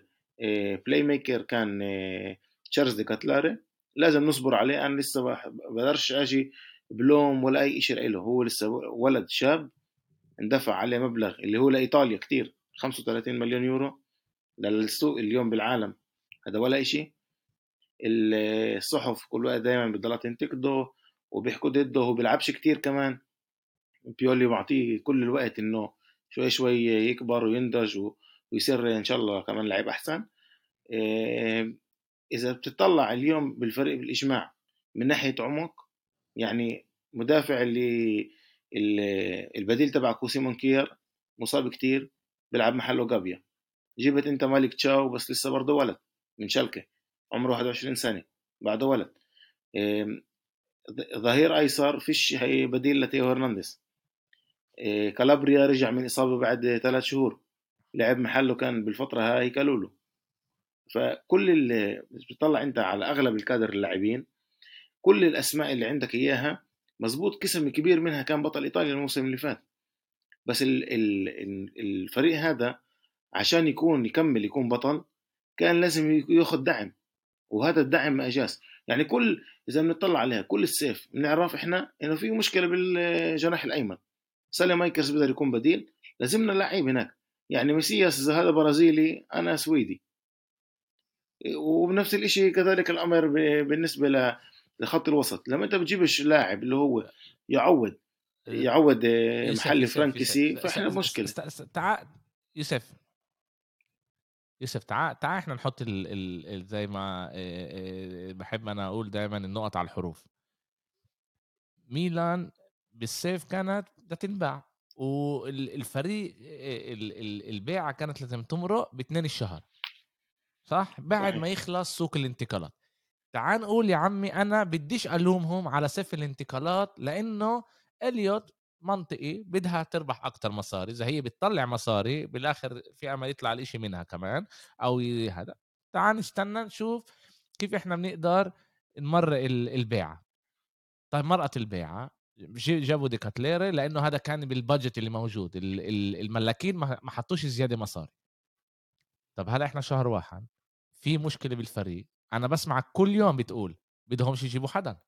playmaker كان تشارلز دي كاتلاري. لازم نصبر عليه أنا لسه بقدرش أجي بلوم ولا أي شيء له هو لسه ولد شاب اندفع عليه مبلغ اللي هو لإيطاليا كتير. 35 مليون يورو للسوق اليوم بالعالم. هذا ولا شيء الصحف كل وقت دائما بتضلها تنتقده وبيحكوا ضده هو بيلعبش كتير كمان. بيولي معطيه كل الوقت إنه شوي شوي يكبر وينضج ويصير إن شاء الله كمان لعيب أحسن. إيه، إذا بتطلع اليوم بالفريق بالإجماع من ناحية عمق يعني مدافع اللي البديل تبعكو سيمون كير مصاب كتير. بيلعب محله جابيا جبت إنت مالك تشاو بس لسه برضه ولد من شلكه عمره 21 سنة بعده ولد. ظهير أيسر فيش بديل لتيو هرنانديز. كالابريا رجع من إصابة بعد ثلاث شهور لعب محله كان بالفترة هاي كالولو. فكل اللي بتطلع إنت على أغلب الكادر اللاعبين كل الأسماء اللي عندك إياها مزبوط قسم كبير منها كان بطل إيطاليا الموسم اللي فات. بس ال ال الفريق هذا عشان يكون يكمل يكون بطل كان لازم ياخذ دعم وهذا الدعم ما أجاز. يعني كل إذا بنطلع عليها كل السيف بنعرف إحنا إنه في مشكلة بالجناح الأيمن. ساليمايكرز بيقدر يكون بديل لازمنا لعيب هناك. يعني ميسياس إذا هذا برازيلي أنا سويدي. وبنفس الشيء كذلك الأمر بالنسبة لخط الوسط. لما أنت بتجيبش لاعب اللي هو يعود يعود محل فرانك كيسي فإحنا مشكلة. تعال يوسف. يوسف تعال تعال إحنا نحط ال ال زي ما بحب أنا أقول دائما النقط على الحروف. ميلان بالسيف كانت بدها تنباع والفريق البيعة كانت لازم تمرق باثنين الشهر. صح؟ بعد ما يخلص سوق الانتقالات. تعال نقول يا عمي أنا بديش ألومهم على سيف الانتقالات لأنه إليوت منطقي بدها تربح أكتر مصاري إذا هي بتطلع مصاري بالآخر في امل يطلع الاشي منها كمان أو هذا. تعال نستنى نشوف كيف إحنا بنقدر نمرق ال- البيعة. طيب مرقت البيعة جابوا ديكاتليري لأنه هذا كان بالبادجت اللي موجود ال- ال- الملاكين ما حطوش زيادة مصاري. طب هلا إحنا شهر واحد في مشكلة بالفريق أنا بسمعك كل يوم بتقول بدهمش يجيبوا حدا.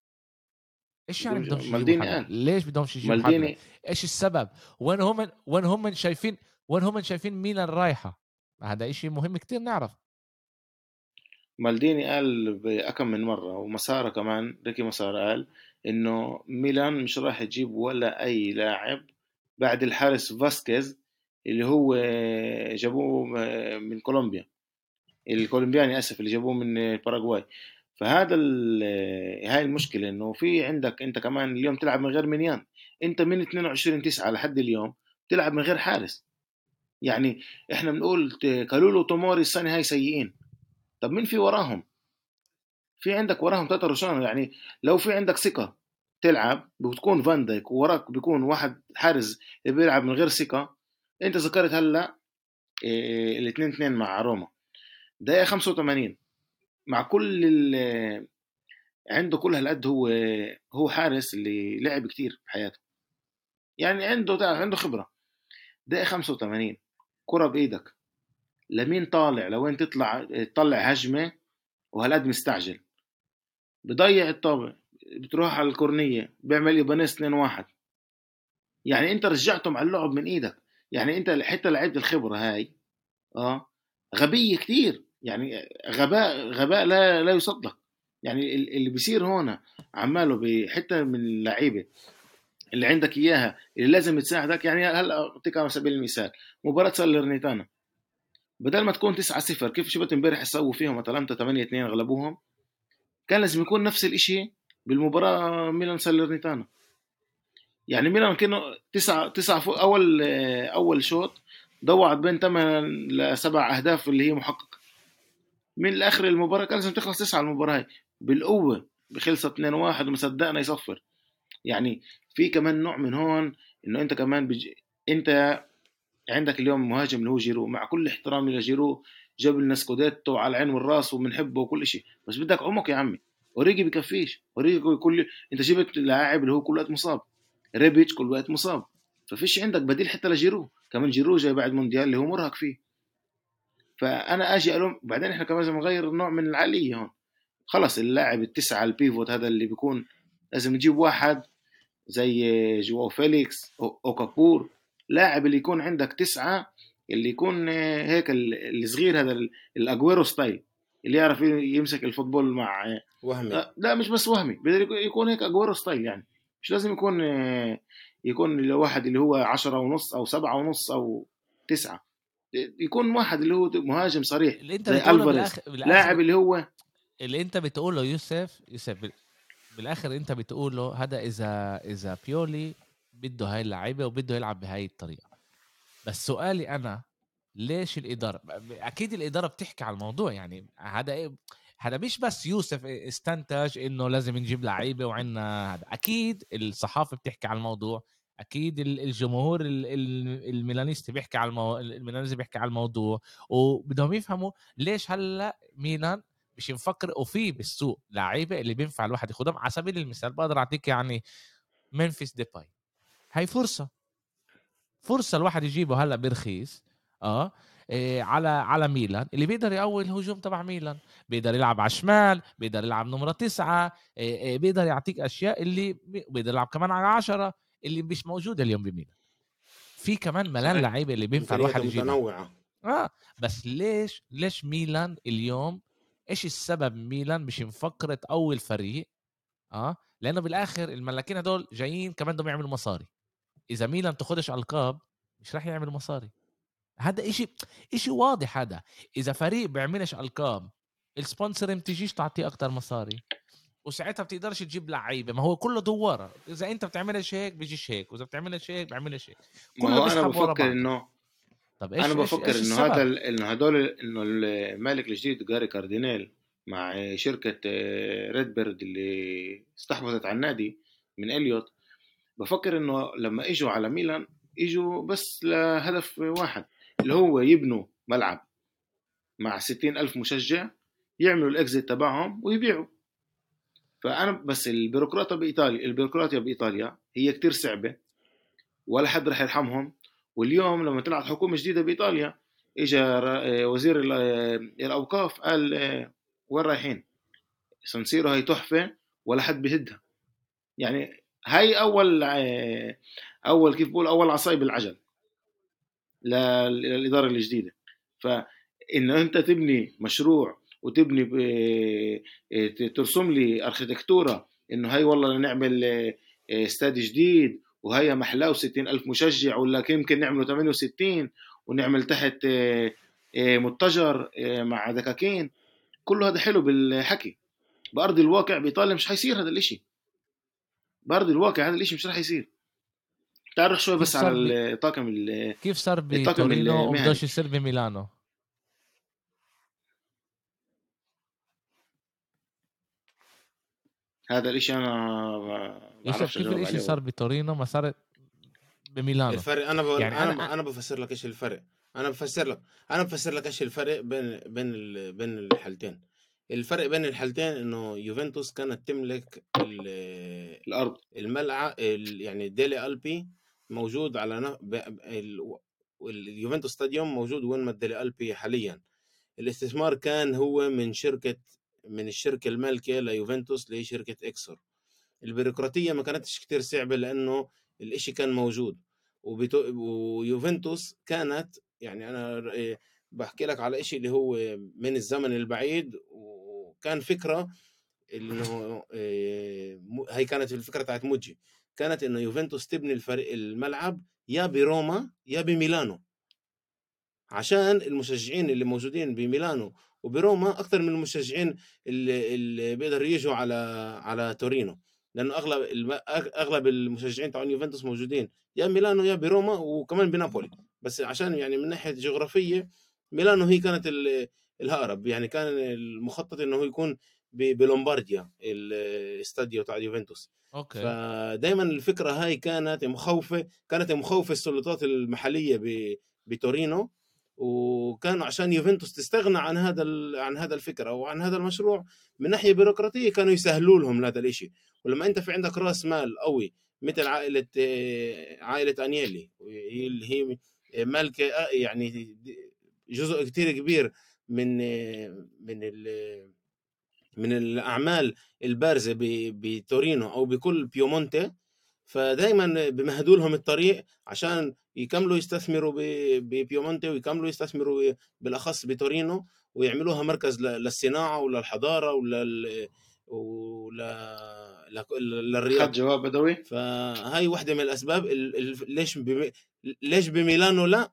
إيش يعني يجيبوا مالديني قال. ليش بدهمش يجيبوا مالديني. إيش السبب؟ وين هم وين هم شايفين وين هم شايفين ميلان رايحه هذا إشي مهم كتير نعرف. مالديني قال بأكم من مرة ومسارة كمان ريكي مسارة قال إنه ميلان مش راح يجيب ولا أي لاعب بعد الحارس فاسكيز اللي هو جابوه من كولومبيا. الكولومبياني آسف اللي جابوه من باراغواي. فهذا ال- هاي المشكلة إنه في عندك أنت كمان اليوم تلعب من غير منيان أنت من 22 9 لحد اليوم تلعب من غير حارس. يعني إحنا بنقول كالولو وتوموري السنة هاي سيئين. طب مين في وراهم؟ في عندك وراهم روشانو يعني لو في عندك ثقة تلعب بتكون فان دايك ووراك بيكون واحد حارس بيلعب من غير ثقة أنت ذكرت هلأ إيه الاثنين اثنين مع روما. دقيقة 85 مع كل ال- عنده كل هالقد هو هو حارس اللي لعب كتير بحياته يعني عنده تعرف عنده خبرة. دقيقة 85 كرة بإيدك. لمين طالع؟ لوين تطلع؟ تطلع هجمة وهالقد مستعجل. بضيع الطابع بتروح على الكورنية بيعمل إيبانيس 2 1 يعني أنت رجعتهم على اللعب من إيدك. يعني أنت حتى لعيبه الخبرة هاي آه غبية كتير. يعني غباء غباء لا لا يصدق. يعني ال- اللي بيصير هون عماله بحتة من اللعيبة اللي عندك إياها اللي لازم تساعدك. يعني هلأ أعطيك على سبيل المثال مباراة سالرنيتانا بدل ما تكون 9 0 كيف شفت امبارح سووا فيهم؟ أتلانتا 8 2 غلبوهم. كان لازم يكون نفس الإشي بالمباراة ميلان سالرنيتانا يعني ميلان كانوا تسعة تسعة فوق أول أول شوط ضوعت بين 8 لسبع أهداف اللي هي محققة. من اخر المباراة كان لازم تخلص تسعة المباراة هاي. بالقوة خلصت 2 1 ومصدقنا يصفر. يعني في كمان نوع من هون إنه أنت كمان بج... أنت عندك اليوم مهاجم اللي هو جيرو. مع كل احترامي لجيرو جاب لنا scudetto على العين والراس وبنحبه وكل شيء بس بدك عمق يا عمي. أوريجي بكفيش. أوريجي كل أنت جبت لاعب اللي هو كل وقت مصاب. ريبيتش كل وقت مصاب. ففيش عندك بديل حتى لجيرو. كمان جيرو جاي بعد مونديال اللي هو مرهق فيه. فأنا أجي ألوم بعدين إحنا كمان لازم نغير نوع من العقلية هون. خلص اللاعب التسعة ال pivot هذا اللي بيكون لازم نجيب واحد زي جواو فيليكس أو اوكابور لاعب اللي يكون عندك تسعة اللي يكون هيك الصغير هذا الأجويرو style اللي يعرف يمسك ال football مع وهمي. لا مش بس وهمي بدل يكون هيك أجويرو style يعني. مش لازم يكون يكون الواحد اللي هو عشرة ونص أو سبعة ونص أو تسعة. يكون واحد اللي هو مهاجم صريح اللي انت زي ألفاريز. لاعب اللي هو اللي انت بتقوله يوسف يوسف بال- بالآخر انت بتقوله هذا اذا إذا بيولي بده هاي اللعيبة وبده يلعب بهاي الطريقة. بس سؤالي أنا ليش الإدارة؟ أكيد الإدارة بتحكي على الموضوع يعني هذا إيه؟ هذا مش بس يوسف استنتج إنه لازم نجيب لعيبة وعنا هذا. أكيد الصحافة بتحكي على الموضوع أكيد ال- الجمهور ال- ال- ال milanisti بيحكي على المو... ال milanisti بيحكي على الموضوع وبدهم يفهموا ليش هلأ ميلان مش مفكر وفي بالسوق لعيبة اللي بينفع الواحد ياخذهم على سبيل المثال بقدر أعطيك يعني ممفيس ديباي. هاي فرصة. فرصة الواحد يجيبه هلأ برخيص آه إيه على على ميلان اللي بيقدر يقوي الهجوم تبع ميلان. بيقدر يلعب على الشمال بيقدر يلعب نمرة تسعة إيه إيه بيقدر يعطيك أشياء اللي بي- بيقدر يلعب كمان على عشرة. اللي مش موجودة اليوم بميلان في كمان ملان. لعيبة اللي بينفع الواحد يجيبها متنوعة. آه بس ليش ليش ميلان اليوم إيش السبب ميلان مش مفكر تقوي الفريق؟ آه لأنه بالآخر الملاكين هدول جايين كمان بدهم يعملوا مصاري. إذا ميلان تاخدش القاب مش راح يعمل مصاري. هذا إشي إشي واضح هذا. إذا فريق بيعملش القاب ال sponsor ما تجيش تعطيه أكتر مصاري. وساعتها بتقدرش تجيب لعيبة. ما هو كله دوارة. إذا أنت بتعملش هيك بيجيش هيك. وإذا بتعملش هيك بيعملش هيك. كله أنا بفكر. إنه طب إيش أنا بفكر إيش إنه؟ هذا إنه هدول إنه المالك الجديد جيري كاردينالي مع شركة ريد بيرد اللي استحوذت على النادي من إليوت بفكر إنه لما إجوا على ميلان إجوا بس لهدف واحد اللي هو يبنوا ملعب مع ستين ألف مشجع يعملوا الإكزيت تبعهم ويبيعوا. فأنا بس البيروقراطيا بإيطاليا البيروقراطيا بإيطاليا هي كتير صعبة ولا حد رح يرحمهم. واليوم لما طلعت حكومة جديدة بإيطاليا اجى وزير الأوقاف قال وين رايحين؟ سانسيرو هي تحفة ولا حد بهدها يعني هاي أول أول كيف بقول أول عصاي بالعجل للإدارة الجديدة. فإنه أنت تبني مشروع وتبني ترسم لي اركتكتوره إنه هاي والله نعمل استاد جديد وهي محلاه وستين ألف مشجع ولا يمكن نعمله 68 ونعمل تحت متجر مع دكاكين. كله هذا حلو بالحكي. بأرض الواقع بإيطاليا مش حيصير هذا الإشي. بأرض الواقع هذا الإشي مش راح يصير. تعرف شوي بس على الطاقم كيف صار بتورينو وبدوش يصير بميلانو؟ هذا الإشي أنا كيف الإشي صار بتورينو؟ ما صار بميلانو. الفرق أنا بقول يعني أنا أنا, أنا بفسر لك إيش الفرق. أنا بفسر لك أنا بفسر لك إيش الفرق بين بين بين الحالتين. الفرق بين الحالتين إنه يوفنتوس كانت تملك الأرض. الملعب يعني ديلي ألبي موجود على اليوفنتوس ستاديوم موجود وين ما ديلي ألبي حاليا. الاستثمار كان هو من شركة من الشركة المالكة ليوفنتوس لشركة إكسور. البيروقراطية ما كانتش كتير صعبة لأنه الإشي كان موجود. ويوفنتوس كانت يعني أنا بحكي لك على إشي اللي هو من الزمن البعيد وكان فكرة إنه هي كانت الفكرة بتاعت موجي. كانت إنه يوفنتوس تبني الفريق الملعب يا بروما يا بميلانو. عشان المشجعين اللي موجودين بميلانو وبروما أكثر من المشجعين اللي, اللي بيقدروا يجوا على على تورينو. لأنه أغلب أغلب المشجعين تاع يوفنتوس موجودين. يا ميلانو يا بروما وكمان بنابولي. بس عشان يعني من ناحية جغرافية ميلانو هي كانت الأقرب. يعني كان المخطط إنه هو يكون بلومبارديا ال stadio تاع يوفنتوس. أوكي. فدائما الفكرة هاي كانت مخوفه كانت مخوفة السلطات المحلية بتورينو. وكانوا عشان يوفنتوس تستغنى عن هذا عن هذا الفكرة أو عن هذا المشروع من ناحية بيروقراطية كانوا يسهلوا لهم هذا الشيء ولما أنت في عندك رأس مال قوي مثل عائلة عائلة أنيلي اللي هي مالكه يعني جزء كتير كبير من من من الأعمال البارزة بتورينو أو بكل بيومونتي فدايما بمهدوا لهم الطريق عشان يكملوا يستثمروا ببيومونتي ويكملوا يستثمروا بالأخص بتورينو ويعملوها مركز للصناعة وللحضارة ولل ولا للرياض. جواب بدوي. فهاي واحدة من الأسباب ليش بم... ليش بميلانو لا؟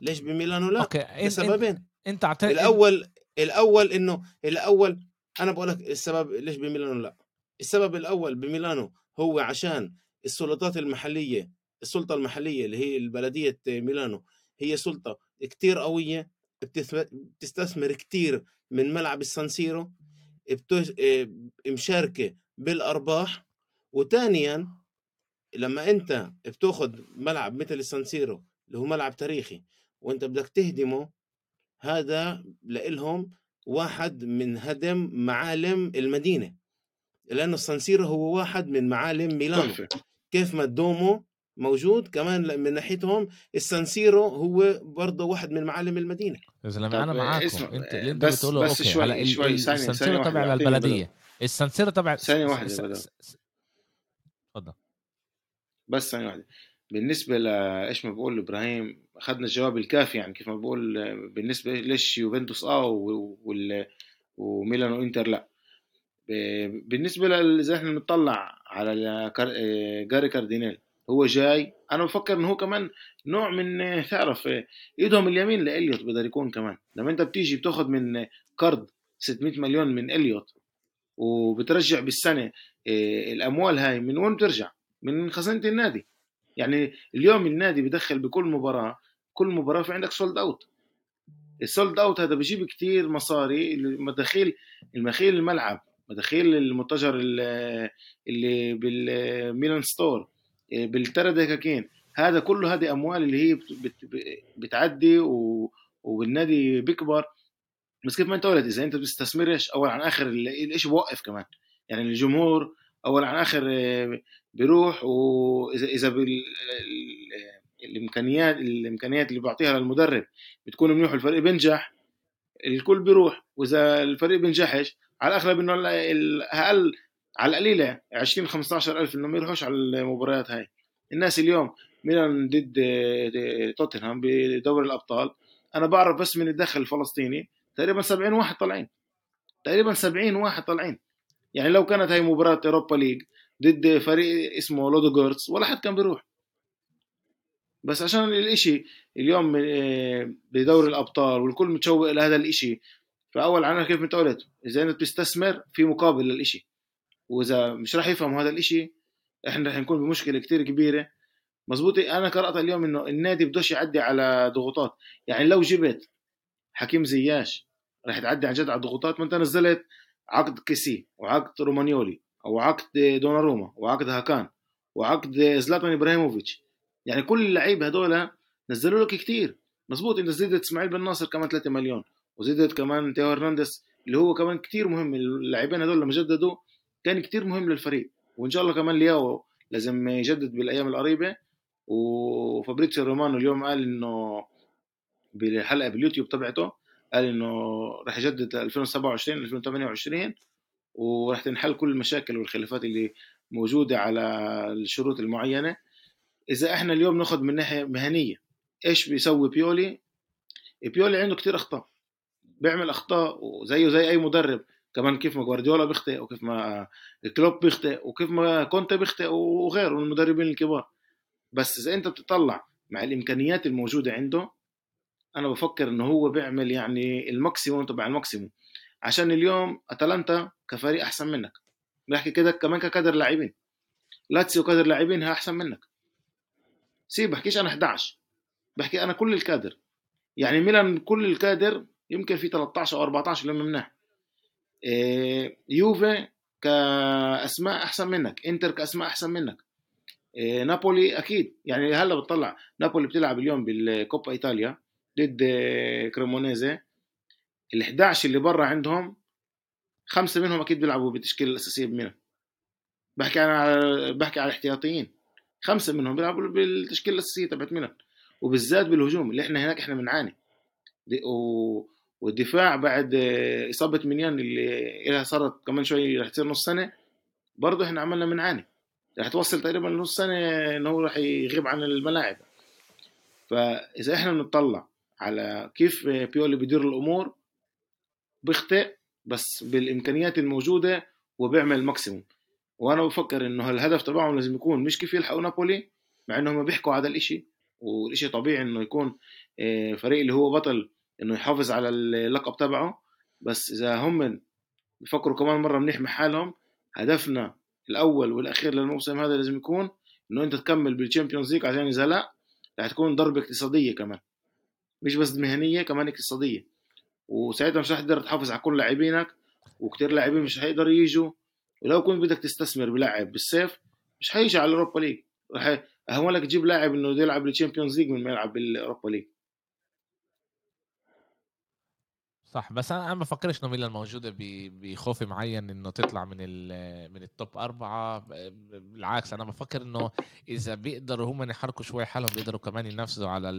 ليش بميلانو لا؟ أوكي لسببين إنت اعطيت الأول الأول إنه الأول أنا بقول لك السبب ليش بميلانو لا. السبب الأول بميلانو هو عشان السلطات المحلية السلطة المحلية اللي هي البلدية ميلانو هي سلطة كتير قوية بتستثمر كتير من ملعب السانسيرو مشاركة بالأرباح. وثانيا لما أنت بتأخذ ملعب مثل السانسيرو اللي هو ملعب تاريخي وأنت بدك تهدمه هذا لإلهم واحد من هدم معالم المدينة لأنه السانسيرو هو واحد من معالم ميلانو. كيف ما الدومو موجود. كمان من ناحيتهم السانسيرو هو برضه واحد من معالم المدينة. يا زلمة أنا معاكم. أنت اللي أنت بتقوله okay شوي هلا شوي السانسيرو تبع البلدية. السانسيرو تبع ثانية واحدة تفضل بس ثانية واحدة. بالنسبة لايش ما بقول إبراهيم أخذنا الجواب الكافي يعني كيف ما بقول بالنسبة ليش يوفنتوس آه وال وميلان وانتر لا. بالنسبة إذا إحنا بنطلع على جاري كاردينيل. هو جاي أنا بفكر إنه هو كمان نوع من تعرف إيدهم اليمين لإليوت بقدر يكون كمان. لما أنت بتيجي بتاخذ من قرض 600 مليون من إليوت وبترجع بالسنة آه، الأموال هاي من وين بترجع؟ من خزانة النادي. يعني اليوم النادي بدخل بكل مباراة كل مباراة في عندك sold out ال sold out هذا بجيب كتير مصاري المداخيل المداخيل الملعب. مداخيل المتجر اللي بالميلان ستور آه، بالثلاث دكاكين هذا كله هذه أموال اللي هي بت بت بتعدي. والنادي بيكبر. بس كيف ما أنت قلت إذا أنت بتستثمرش أول عن آخر الشيء بوقف كمان. يعني الجمهور أول عن آخر آه، بيروح واذا اذا بال... الإمكانيات الإمكانيات اللي بيعطيها للمدرب بتكون منيح والفريق بينجح الكل بيروح. وإذا الفريق بينجحش على الأغلب إنه أقل على القليلة 20 15 ألف إنه ما يروحوش على المباريات هاي. الناس اليوم ميلان ضد توتنهام بدوري الأبطال. أنا بعرف بس من الدخل الفلسطيني تقريبا 70 واحد طالعين. تقريبا 70 واحد طالعين. يعني لو كانت هاي مباراة Europa League ضد فريق اسمه لودوجوريتس ولا حد كان بيروح. بس عشان الإشي اليوم آه، بدوري الأبطال والكل متشوق لهذا الإشي فأول عنا كيف انت قلت إذا انت بتستثمر في مقابل للإشي. وإذا مش راح يفهموا هذا الإشي إحنا راح نكون بمشكلة كتير كبيرة. مزبوط أنا قرأت اليوم إنه النادي بدوش يعدي على ضغوطات. يعني لو جبت حكيم زياش راح تعدي عن جد على الضغوطات ما أنت نزلت عقد كيسي وعقد رومانيولي أو عقد دوناروما وعقد هاكان وعقد زلاتان إبراهيموفيتش. يعني كل اللعيبة هذول نزلوا لك كتير. مزبوط إنت زدت إسماعيل بن ناصر كمان 3 مليون. وزدت كمان تيو هرنانديز اللي هو كمان كتير مهم اللاعبين هذول لما جددوا كان كتير مهم للفريق. وإن شاء الله كمان لياو لازم يجدد بالأيام القريبة. وفابريتسيو رومانو اليوم قال إنه بالحلقة باليوتيوب تبعته قال إنه راح يجدد 2027 2028 وراح تنحل كل المشاكل والخلافات اللي موجودة على الشروط المعينة. إذا إحنا اليوم ناخذ من ناحية مهنية إيش بيسوي بيولي؟ بيولي عنده كتير أخطاء. بيعمل أخطاء وزيه زي أي مدرب. كمان كيف ما جوارديولا بيخطئ وكيف ما كلوب بيخطئ وكيف ما كونتي بيخطئ وغيره من المدربين الكبار. بس إذا أنت بتطلع مع الإمكانيات الموجودة عنده أنا بفكر إنه هو بيعمل يعني ال maximum تبع ال maximum. عشان اليوم أتلانتا كفريق أحسن منك. بحكي كده كمان ككادر لاعبين. لاتسيو كادر لاعبين أحسن منك. سيب بحكيش أنا 11 بحكي أنا كل الكادر. يعني ميلان كل الكادر يمكن في 13 أو 14 لما منح إيه يوفي كأسماء أحسن منك إنتر كأسماء أحسن منك. إيه نابولي أكيد يعني هلا بتطلع نابولي بتلعب اليوم بالكوبا إيطاليا ضد كريمونيزي. ال 11 اللي برا عندهم خمسة منهم أكيد بيلعبوا بالتشكيله الأساسية بميلان. بحكي على بحكي على الاحتياطيين خمسة منهم بيلعبوا بالتشكيلة الأساسية تبعت ميلان. وبالذات بالهجوم اللي إحنا هناك إحنا بنعاني. و... والدفاع بعد إصابة منيان اللي لها صارت كمان شوي رح تصير نص سنة برضه إحنا عملنا بنعاني رح توصل تقريبا نص سنة انه هو رح يغيب عن الملاعب. فإذا إحنا بنطلع على كيف بيولي بيدير الأمور بيخطئ بس بالإمكانيات الموجودة وبيعمل الماكسيموم وأنا بفكر إنه الهدف تبعهم لازم يكون مش كيف يلحقوا نابولي مع إنهم بيحكوا هذا الإشي والإشي طبيعي إنه يكون آه، فريق اللي هو بطل إنه يحافظ على اللقب تبعه بس إذا هم بفكروا كمان مرة منيح مع حالهم هدفنا الأول والأخير للموسم هذا لازم يكون إنه أنت تكمل بال Champions League عشان إذا لا رح تكون ضربة اقتصادية كمان. مش بس مهنيه كمان اقتصادية. وساعتها مش رح تقدر تحافظ على كل لاعبينك وكتير لاعبين مش حيقدروا يجوا. ولو كنت بدك تستثمر بلاعب بالسيف مش حيجي على ال Europa League. رح اهون لك تجيب لاعب إنه يلعب بال Champions League من ما يلعب بال Europa League. صح بس أنا ما بفكرش إنه ميلان موجودة بخوف معين إنه تطلع من من التوب أربعة. بالعكس أنا بفكر إنه إذا بيقدروا هم يحركوا شوي حالهم بيقدروا كمان ينافسوا على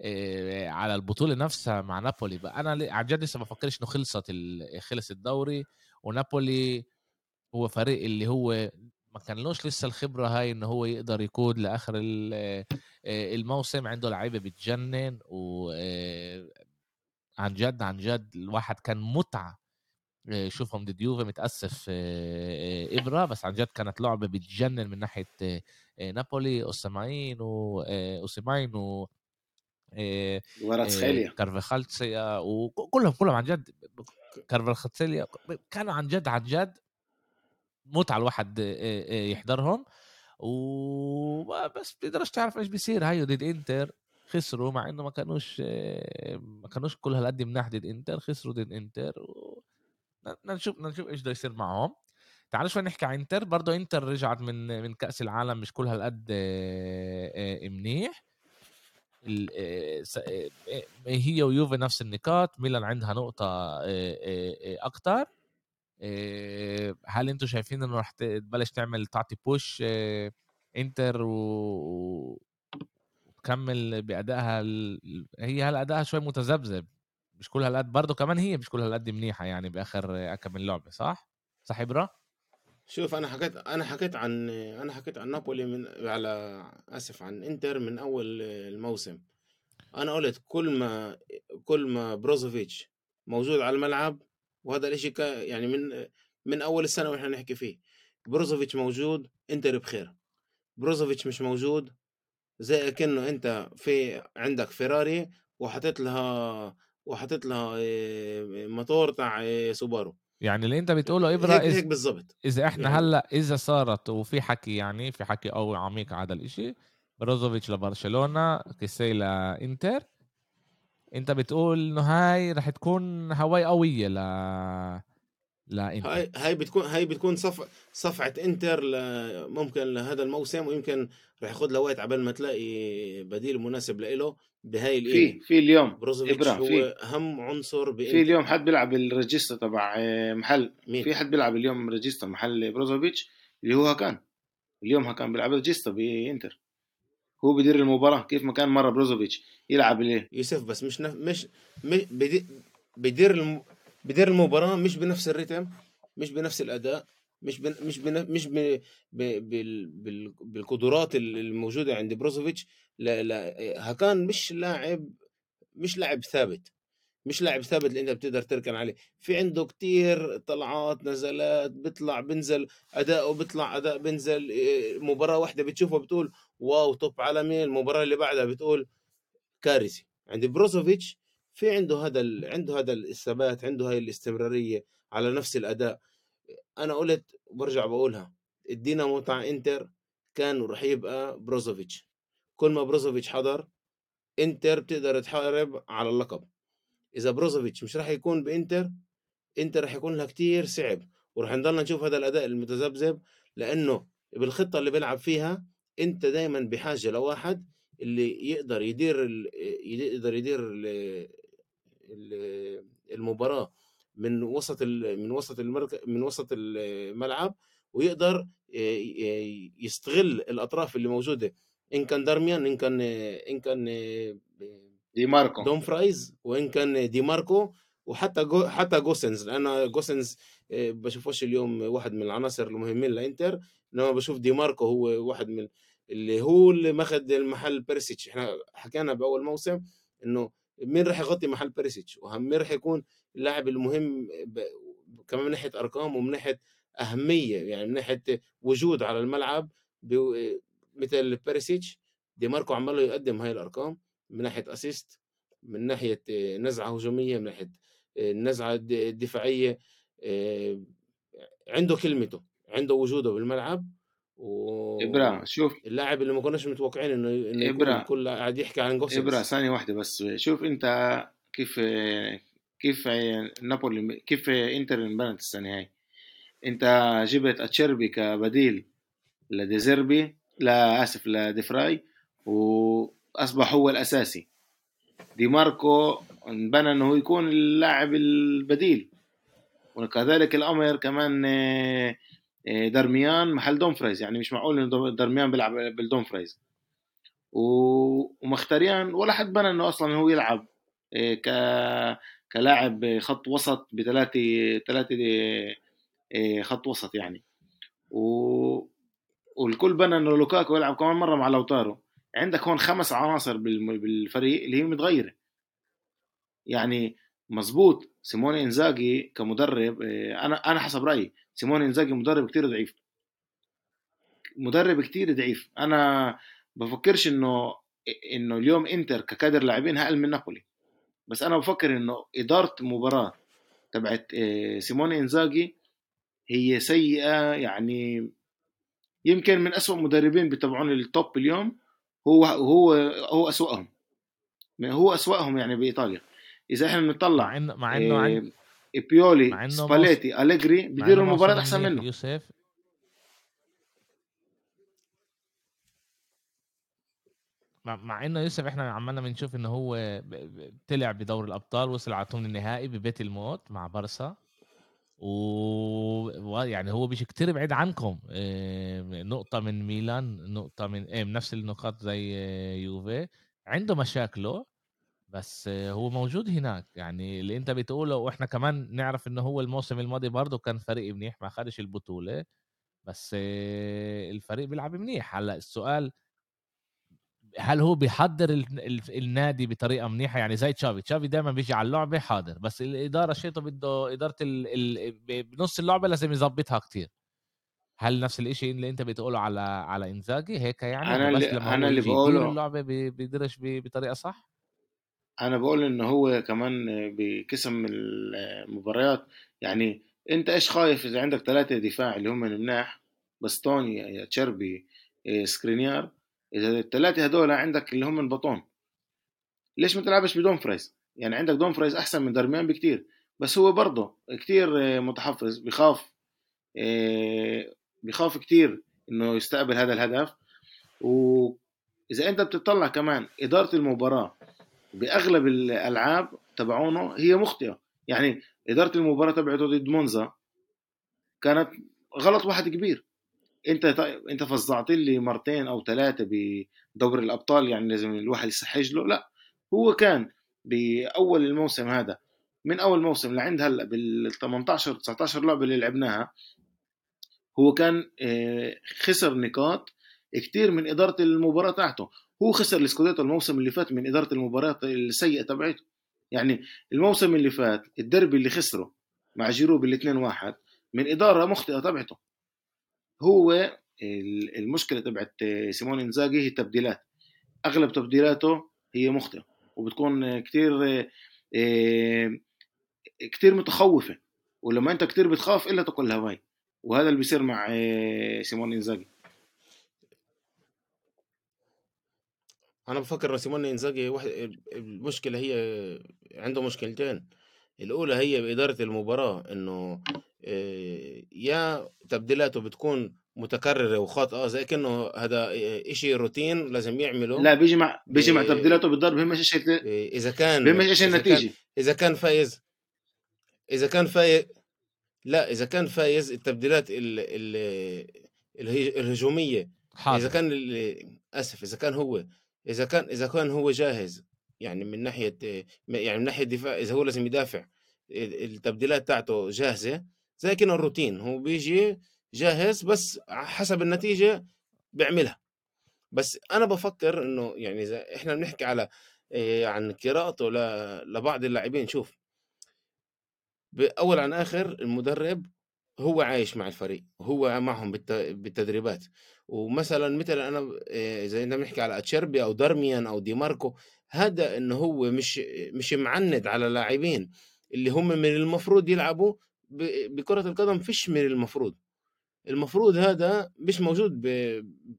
آه، على البطولة نفسها مع نابولي. بقى أنا عن جد لسه بفكرش إنه خلصت خلص الدوري. ونابولي هو فريق اللي هو ما كانلوش لسه الخبرة هاي إنه هو يقدر يقود لآخر آه، الموسم. عنده لعيبة بتجنن و آه، عن جد عن جد الواحد كان متعة. يشوفهم ضد يوفي متأسف إبرة بس عن جد كانت لعبة بتجنن من ناحية نابولي اوسماين واوسماين و كارفخاليا كارفخالتسيا وكلهم كلهم عن جد كارفخالتسيا كانوا عن جد عن جد متعة الواحد يحضرهم. وبس بتقدرش تعرف إيش بيصير. هاي ضد إنتر. خسروا مع إنه ما كانوش ما كانوش كل هالقد مناح ضد إنتر خسروا ضد إنتر و... نشوف نشوف إيش بده يصير معهم. تعال شوي نحكي عن إنتر. برضه إنتر رجعت من من كأس العالم مش كل هالقد منيح. هي ويوفي نفس النقاط. ميلان عندها نقطة أكتر. هل أنتم شايفين إنه رح تبلش تعمل تعطي بوش إنتر و... وتكمل بأدائها ال... هي هلا أدائها شوي متذبذب مش كل هالقد برضه كمان هي مش كل هالقد منيحة يعني بآخر آه، كم من لعبة صح؟ صح إبرا؟ شوف أنا حكيت أنا حكيت عن أنا حكيت عن نابولي من على آسف عن إنتر من أول الموسم أنا قلت كل ما كل ما بروزوفيتش موجود على الملعب وهذا الإشي يعني من من أول السنة وإحنا نحكي فيه بروزوفيتش موجود إنتر بخير بروزوفيتش مش موجود زي كأنه أنت في عندك فيراري وحطيت لها وحطيت لها إيه، موتور تاع سوبارو يعني اللي أنت بتقوله إبرا هيك. هيك بالضبط إذا إحنا يعني- هلأ إذا صارت وفي حكي يعني في حكي قوي عميق على هذا الإشي بروزوفيتش لبرشلونة كيسي لإنتر أنت بتقول إنه هاي رح تكون هواي قوية ل لانتر هاي هاي بتكون هاي بتكون صف صفعة إنتر ل- ممكن لهذا الموسم ويمكن رح ياخذ له وقت عبال ما تلاقي بديل مناسب له بهاي في القيمة في اليوم بروزوفيتش هو في. أهم عنصر في بانتر اليوم حد بيلعب ال regista تبع آه، محل. مين؟ في حد بيلعب اليوم regista محل بروزوفيتش؟ اللي هو هكان اليوم هكان بيلعب regista بإنتر. هو بدير المباراة كيف ما كان مرة بروزوفيتش. يلعب ليه؟ يوسف بس مش نف... مش مش بدي... بدير الم... بدير المباراة مش بنفس الريتم مش بنفس الأداء مش بن... مش بن... مش ب... ب... بال... بال... بالقدرات ال- الموجودة عند بروزوفيتش. لا لا هكان مش لاعب مش لاعب ثابت مش لاعب ثابت اللي انت بتقدر تركن عليه. في عنده كتير طلعات نزلات بيطلع بنزل اداؤه بيطلع أداء بنزل إيه، مباراة واحدة بتشوفها بتقول wow top عالمي. المباراة اللي بعدها بتقول كارثي. عند بروزوفيتش في عنده هذا ال... عنده هذا الثبات عنده هاي الاستمرارية على نفس الأداء. أنا قلت وبرجع بقولها الدينامو تاع إنتر كان رح يبقى بروزوفيتش. كل ما بروزوفيتش حضر إنتر بتقدر تحارب على اللقب. إذا بروزوفيتش مش راح يكون بإنتر إنتر راح يكون لها كتير صعب. وراح نضلنا نشوف هذا الأداء المتذبذب لأنه بالخطة اللي بيلعب فيها إنت دائما بحاجة لواحد اللي يقدر يدير ال... يقدر يدير. ال- المباراة من وسط. من وسط. من وسط الملعب ويقدر ي- يستغل الأطراف اللي موجودة إن كان دارميان إن كان إن كان دي ماركو دومفريس وإن كان دي ماركو وحتى جو حتى جوسنز لأن جوسنز آه، بشوفوش اليوم واحد من العناصر المهمين لإنتر إنما بشوف دي ماركو هو واحد من اللي هو اللي ماخذ المحل بيرسيتش إحنا حكينا بأول موسم إنه مين راح يغطي محل بيرسيتش ومين راح يكون اللاعب المهم ب... كمان من ناحية أرقام ومن ناحية أهمية يعني من ناحية وجود على الملعب ب... مثل بيرسيتش دي ماركو عمال يقدم هاي الأرقام من ناحية assist من ناحية آه، نزعة هجومية من ناحية آه، النزعه الد- الدفاعيه آه، عنده كلمته عنده وجوده بالملعب ابرا شوف. واللاعب اللي ما كناش متوقعين إنه إنه. الكل قاعد يحكي عن جوسنس ابرا ثانية واحدة بس. شوف أنت كيف كيف نابولي كيف إنتر انبنت السنة هاي. أنت جبت أتشيربي كبديل لديزيربي لا آسف لديفراي وأصبح هو الأساسي. دي ماركو انبنى إنه هو يكون اللاعب البديل. وكذلك الامر كمان درميان محل دومفريز يعني مش معقول إنه درميان بيلعب بدل دومفريز ومخيتاريان ولا حد بنى إنه أصلا هو يلعب آه، ك كلاعب خط وسط بثلاثه ثلاثة آه، خط وسط يعني. و... والكل بنى إنه لوكاكو يلعب كمان مرة مع لوتارو. عندك هون خمس عناصر بالفريق اللي هي متغيرة. يعني مزبوط سيموني إنزاجي كمدرب آه، أنا أنا حسب رأيي سيموني إنزاجي مدرب كتير ضعيف. مدرب كتير ضعيف. أنا بفكرش إنه إنه اليوم إنتر ككادر لاعبين أقل من نابولي. بس أنا بفكر إنه إدارة مباراة تبعت آه، سيموني إنزاجي هي سيئة يعني يمكن من أسوأ مدربين تبعون ال top اليوم. هو هو هو أسوأهم. هو أسوأهم يعني بإيطاليا. إذا إحنا بنطلع مع إنه مع إيه، عند بيولي سباليتي أليجري مع بيديروا أحسن منيح منه. يوسف مع, إنه يوسف إحنا عمالنا بنشوف إنه هو طلع بدور الأبطال وصل على ثمن النهائي ببيت الموت مع بارسا. و- ويعني هو مش كتير بعيد عنكم. إيه، نقطة من ميلان نقطة من إيه نفس النقاط زي آه، يوفي. عنده مشاكله. بس هو موجود هناك يعني اللي أنت بتقوله وإحنا كمان نعرف انه هو الموسم الماضي برضه كان فريق منيح ما خدش البطولة بس الفريق بيلعب منيح. هلأ السؤال هل هو بيحضر ال- ال- النادي بطريقة منيحة؟ يعني زي تشافي تشافي دائما بيجي على اللعبة حاضر بس الإدارة شيته بده إدارة ال... ال... ب- بنص اللعبة لازم يظبطها كتير. هل نفس الإشي اللي أنت بتقوله على على إنزاجي؟ هيك يعني بس اللي هو اللي بقوله اللعبة بي- بيديرش ب- بطريقة صح؟ أنا بقول إن هو كمان بقسم المباريات يعني أنت إيش خايف إذا عندك ثلاثة دفاع اللي هم مناح باستوني أتشيربي سكرينيار إذا الثلاثة هدول عندك اللي هم من بطون. ليش ما تلعبش بدومفريز؟ يعني عندك دومفريز أحسن من درميان بكتير بس هو برضه كتير متحفظ بخاف بخاف كتير إنه يستقبل هذا الهدف. وإذا أنت بتطلع كمان إدارة المباراة بأغلب الألعاب تبعونه هي مخطئة. يعني إدارة المباراة تبعته ضد مونزا كانت غلط واحد كبير. أنت أنت فظعت لي مرتين أو ثلاثة بدوري الأبطال يعني لازم الواحد يسحج له لا هو كان بأول الموسم هذا من أول موسم لعند هلأ بال 18 19 لعبة اللي لعبناها هو كان آه، خسر نقاط كتير من إدارة المباراة تاعته. هو خسر السكوديتو الموسم اللي فات من إدارة المباراة السيئة تبعته يعني الموسم اللي فات الدربي اللي خسره مع جيرو بالاثنين واحد من إدارة مخطئة تبعته. هو ال- المشكلة تبعت سيمون إنزاجي هي التبديلات. أغلب تبديلاته هي مخطئة وبتكون كتير آه، كتير متخوفة. ولما أنت كتير بتخاف إلا تاكل هواي. وهذا اللي بيصير مع آه، سيمون إنزاجي. أنا بفكر سيمون إنزاجي واحد المشكلة هي عنده مشكلتين. الأولى هي بإدارة المباراة إنه آه، يا تبديلاته بتكون متكررة وخاطئة زي كأنه هذا إشي روتين لازم يعمله. لا بيجي مع بيجي مع ب- تبديلاته بالضرب بهمش إيش آه، إذا كان بهمش إيش إذا كان- النتيجة. إذا كان فايز إذا كان فايز لا إذا كان فايز التبديلات ال... ال... الهجومية إذا حاضر. كان ال- اسف إذا كان هو إذا كان إذا كان هو جاهز يعني من ناحية يعني من ناحية الدفاع إذا هو لازم يدافع ال- التبديلات تاعته جاهزة زي كأنه الروتين هو بيجي جاهز بس حسب النتيجة بيعملها. بس أنا بفكر إنه يعني إذا إحنا بنحكي على إيه، عن قراءته لبعض اللاعبين شوف باول عن آخر المدرب هو عايش مع الفريق وهو معهم بالت- بالتدريبات. ومثلا مثل أنا إيه، زي ما بنحكي على اتشربي أو دارميان أو دي ماركو هذا انه هو مش مش معند على لاعبين اللي هم من المفروض يلعبوا بكرة القدم فيش من المفروض. المفروض هذا مش موجود ب...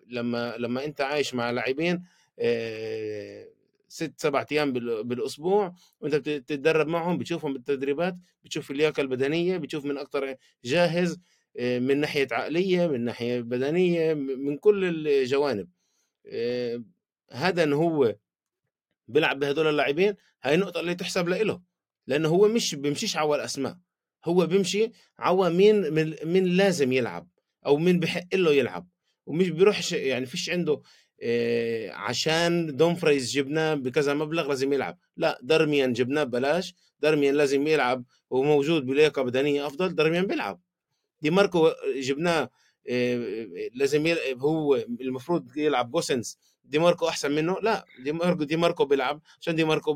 لما لما أنت عايش مع لاعبين آه، ست سبع أيام بال- بالأسبوع وأنت بت- بتتدرب معهم بتشوفهم بالتدريبات بتشوف اللياقه البدنية بتشوف من أكثر جاهز آه، من ناحية عقلية من ناحية بدنية من كل الجوانب. آه، هذا انه هو بيلعب بهدول اللاعبين هاي النقطة اللي تحسب له لأنه هو مش بيمشيش على الاسماء هو بيمشي على مين من مين لازم يلعب أو مين بحق له يلعب. ومش بيروحش يعني فيش عنده آه، عشان دومفريز جبناه بكذا مبلغ لازم يلعب. لا دارميان جبناه ببلاش دارميان لازم يلعب وموجود بلياقة بدنية أفضل دارميان بيلعب. دي ماركو جبناه آه، لازم يلعب هو المفروض يلعب جوسنس دي ماركو أحسن منه؟ لا دي ماركو دي ماركو بيلعب عشان دي ماركو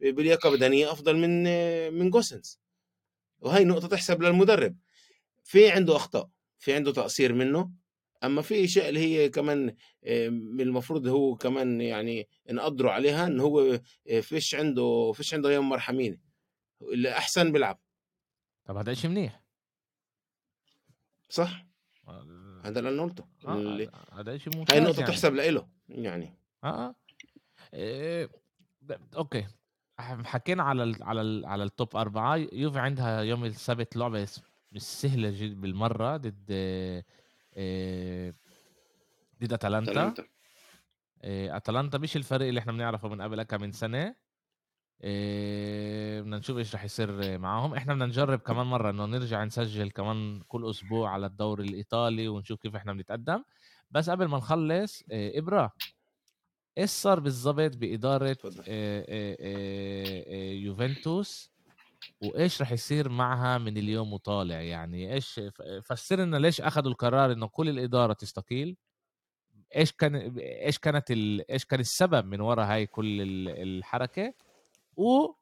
بلياقه بدنيه أفضل من آه، من جوسنس وهي نقطة تحسب للمدرب. في عنده أخطاء في عنده تقصير منه. أما في اشياء اللي هي كمان آه، المفروض هو كمان يعني نقدروا عليها إن هو فيش عنده فيش عنده يوم مرحمين. اللي أحسن بيلعب. طب هذا شيء منيح. صح؟ آه، هذا اللي أنا قلته. هذا شيء هاي ممتاز النقطه يعني. تحسب له يعني. آه آه. إيه، okay. حكينا على ال على ال على ال top أربعة. يوفي عندها يوم السبت لعبة مش سهلة جد بالمرة ضد آه، ضد أتلانتا. أتلانتا. آه، أتلانتا مش الفريق اللي إحنا بنعرفه من قبل كم من سنة. آه، بدنا نشوف إيش رح يصير معاهم. إحنا بدنا نجرب كمان مرة إنه نرجع نسجل كمان كل أسبوع على الدوري الإيطالي ونشوف كيف إحنا بنتقدم. بس قبل ما نخلص ابرا إيش صار بالضبط بإدارة آه، يوفنتوس؟ وإيش رح يصير معها من اليوم وطالع؟ يعني إيش فسر لنا ليش أخذوا القرار إنه كل الإدارة تستقيل؟ إيش كان إيش كانت ال... إيش كان السبب من وراء هاي كل ال- الحركة؟ و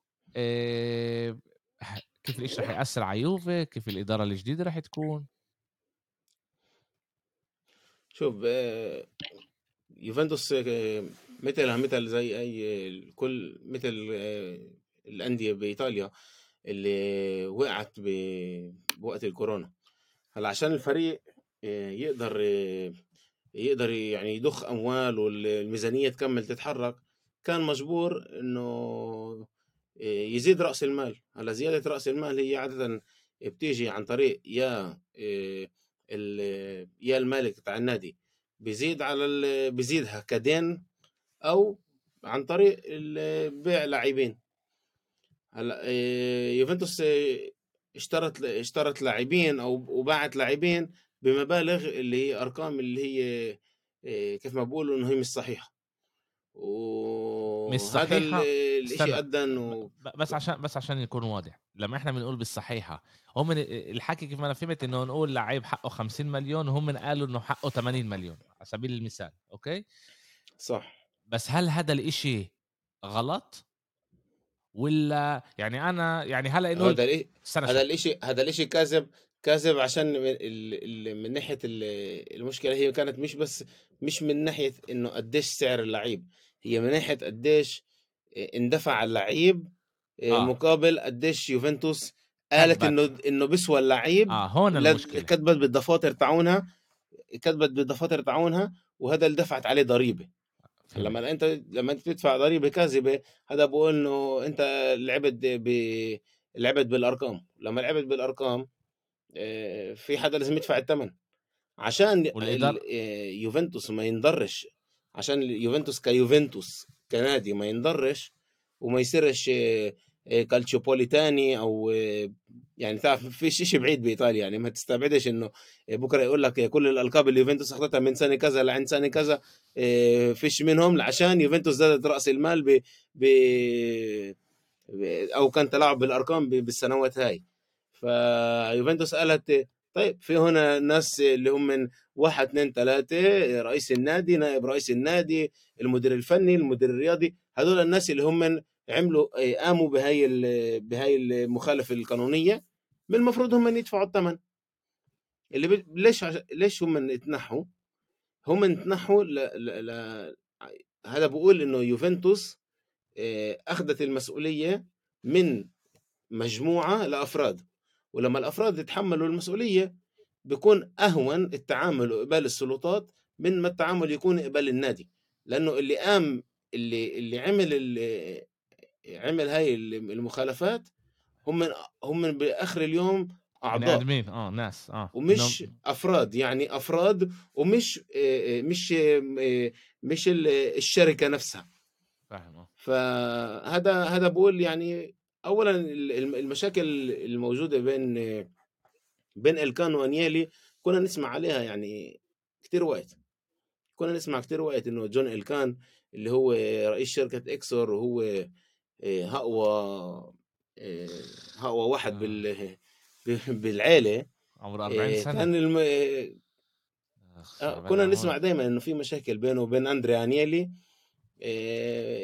كيف الإشي رح يأثر على يوفي كيف الإدارة الجديدة رح تكون؟ شوف يوفنتوس مثلها مثل زي أي كل مثل الأندية بإيطاليا اللي وقعت بوقت الكورونا. هلأ عشان الفريق يقدر يقدر يعني يضخ اموال والميزانيه تكمل تتحرك كان مجبور إنه آه، يزيد رأس المال. هلأ زيادة رأس المال هي عادة بتيجي عن طريق يا آه، يا المالك تاع النادي بيزيد على بيزيدها كدين أو عن طريق بيع لاعبين. هلأ آه، يوفنتوس اشترت اشترت لاعبين أو وباعت لاعبين بمبالغ اللي هي أرقام اللي هي كيف ما بقولوا إنه هي مش صحيحة. وهذا صحيحة؟ ال- الإشي استنى. ادى انه بس عشان بس عشان يكون واضح لما إحنا بنقول بالصحيحة هم من الحكي كيف ما أنا فهمت إنه نقول لعيب حقه 50 مليون وهم من قالوا إنه حقه 80 مليون على سبيل المثال أوكي صح بس هل هذا الإشي غلط ولا يعني أنا يعني هلا نقول هذا استنى هذا. الاشي هذا الإشي كاذب كاذب عشان من, ال- ال- من ناحية ال- المشكلة هي كانت مش بس مش من ناحية إنه قديش سعر اللعيب هي من ناحية قديش اندفع اللعيب آه. آه. مقابل قديش يوفنتوس قالت كتبت. إنه إنه بسوى اللعيب آه هون المشكلة كتبت بالدفاتر تاعونها كتبت بالدفاتر تاعونها وهذا اللي دفعت عليه ضريبة. لما أنت لما أنت تدفع ضريبة كاذبة هذا بقول إنه أنت لعبت ب لعبت بالأرقام لما لعبت بالأرقام آه، في حدا لازم يدفع الثمن عشان والإدارة- ال- آه، يوفنتوس ما ينضرش. عشان يوفنتوس كيوفنتوس كنادي ما ينضرش وما يصيرش آه، آه، كالتشوبوليتاني أو آه، يعني تعرف في شيء بعيد بإيطاليا يعني. ما تستبعدش إنه بكرة يقول لك كل الألقاب اللي يوفنتوس اخذتها من سنة كذا لعند سنة كذا آه، فيش منهم. عشان يوفنتوس زادت رأس المال ب... ب... ب- أو كان تلاعب بالأرقام ب- بالسنوات هاي. فيوفنتوس قالت طيب في هنا ناس اللي هم من واحد اثنين ثلاثة رئيس النادي نائب رئيس النادي المدير الفني المدير الرياضي هذول الناس اللي هم من عملوا إيه، قاموا بهاي بهاي المخالفة القانونية من المفروض هم يدفعوا الثمن اللي بي... ليش عش... ليش هم يتنحوا هم يتنحوا ل... ل... ل... هذا بقول إنه يوفنتوس آه، أخذت المسؤولية من مجموعة لأفراد. ولما الأفراد يتحملوا المسؤولية بيكون أهون التعامل وقبال السلطات من ما التعامل يكون قبال النادي. لأنه اللي قام اللي اللي عمل اللي عمل هاي المخالفات هم من هم من بآخر اليوم أعضاء. ادمين آه ناس آه ومش إنه- أفراد يعني أفراد ومش آه، آه، مش آه، مش ال- الشركة نفسها. فاهم آه. فهذا هذا بقول يعني اولا ال- الم- المشاكل الموجودة بين بين إلكان وانيلي كنا نسمع عليها يعني كتير وقت كنا نسمع كتير وقت إنه جون إلكان اللي هو رئيس شركة إكسور وهو آه، اقوى آه، اقوى واحد آه. بال بالعيلة عمره 40 آه، سنة كان الم... أخ، 40 كنا. نسمع دائما إنه في مشاكل بينه وبين أندريا انيلي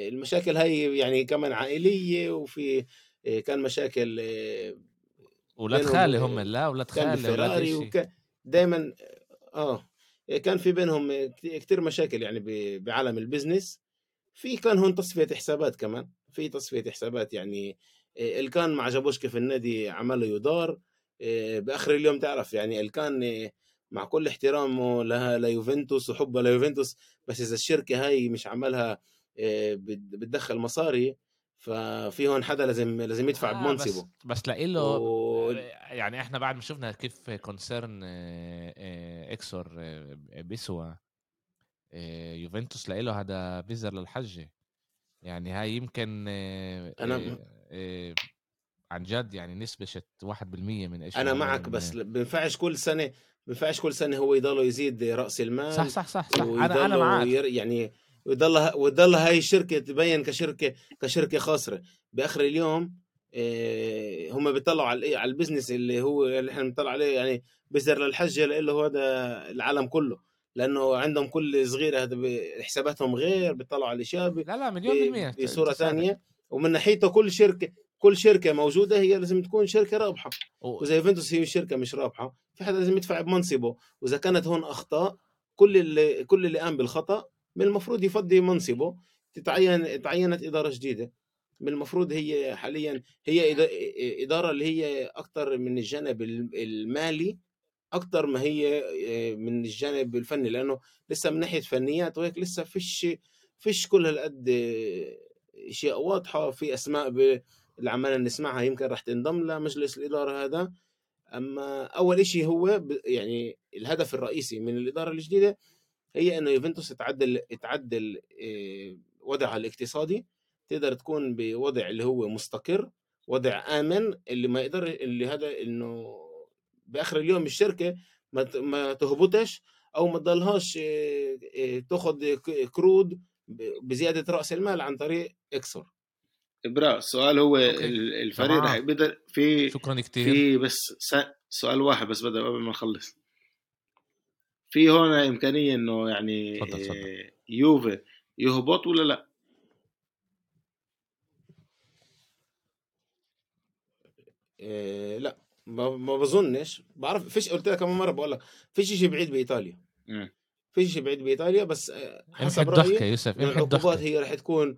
المشاكل هاي يعني كمان عائلية وفي كان مشاكل آه، ولاد خالي هم لا ولاد خالي ولاد. وك... دائما آه كان في بينهم كثير مشاكل يعني ب- بعالم ال business في كان هون تصفية حسابات كمان في تصفية حسابات يعني آه، الكان ما عجبوش كيف النادي عمله يدار آه، بآخر اليوم تعرف يعني الكان آه، مع كل احترامه لها ليوفنتوس وحبه ليوفنتوس بس إذا الشركة هاي مش عملها آه، بت- بتدخل مصاري ففي هون حدا لازم لازم يدفع آه بمنصبه. بس بس له و... يعني إحنا بعد ما شفنا كيف concern إكسور آه، بيسوى آه، يوفنتوس له هذا فيزر للحجة. يعني هاي يمكن آه، أنا- عن جد يعني نسبة شت 1% من إيش أنا معك من- بس بينفعش كل سنه بينفعش كل سنة هو يضل يزيد رأس المال صح صح صح صح. أنا أنا معك. يعني ويضل ويضل هاي الشركة تبين كشركة كشركة خاسرة. بآخر اليوم إيه هم بيطلعوا على الإيه؟ على البزنس اللي هو اللي إحنا بنطلع عليه يعني بزر للحجة لإنه هذا العالم كله. لأنه عندهم كل صغيرة هذا حساباتهم غير بيطلعوا على الاشياء لا لا مليون بالمية. بصوره. ثانية. ومن ناحيته كل شركة كل شركة موجودة هي لازم تكون شركة رابحة. و- واذا يوفنتوس هي شركة مش رابحة. في حدا لازم يدفع بمنصبه. وإذا كانت هون أخطاء كل اللي كل اللي قام بالخطأ من المفروض يفضي منصبه تتعين تعينت إدارة جديدة. من المفروض هي حاليا هي إدارة اللي هي أكثر من الجانب الم- المالي أكثر ما هي آه، من الجانب الفني لأنه لسه من ناحية فنيات وهيك لسه فيش فيش كل هالقد آه، إشياء واضحة في أسماء اللي نسمعها يمكن راح تنضم لمجلس الإدارة هذا. أما أول شيء هو يعني الهدف الرئيسي من الإدارة الجديدة هي إنه يوفنتوس تعدل تعدل آه، وضعها الاقتصادي تقدر تكون بوضع اللي هو مستقر وضع آمن اللي ما يقدر اللي هذا إنه بآخر اليوم الشركة ما تهبطش أو ما تضلهاش آه، آه، تاخذ كرود بزيادة رأس المال عن طريق اكسر ابراء السؤال هو أوكي. ال- الفريق. رح يقدر في شكرا كتير في بس سؤال واحد بس بدأ قبل ما نخلص في هون إمكانية إنه يعني تفضل، تفضل. يوفي يهبط ولا لا؟ إيه لا ما, ما بظنش بعرف فيش قلت لك كم مرة بقول لك فيش شيء بعيد بإيطاليا. فيش شيء بعيد بإيطاليا بس امحي حسب رأيي يوسف إنه امحي العقوبات هي رح تكون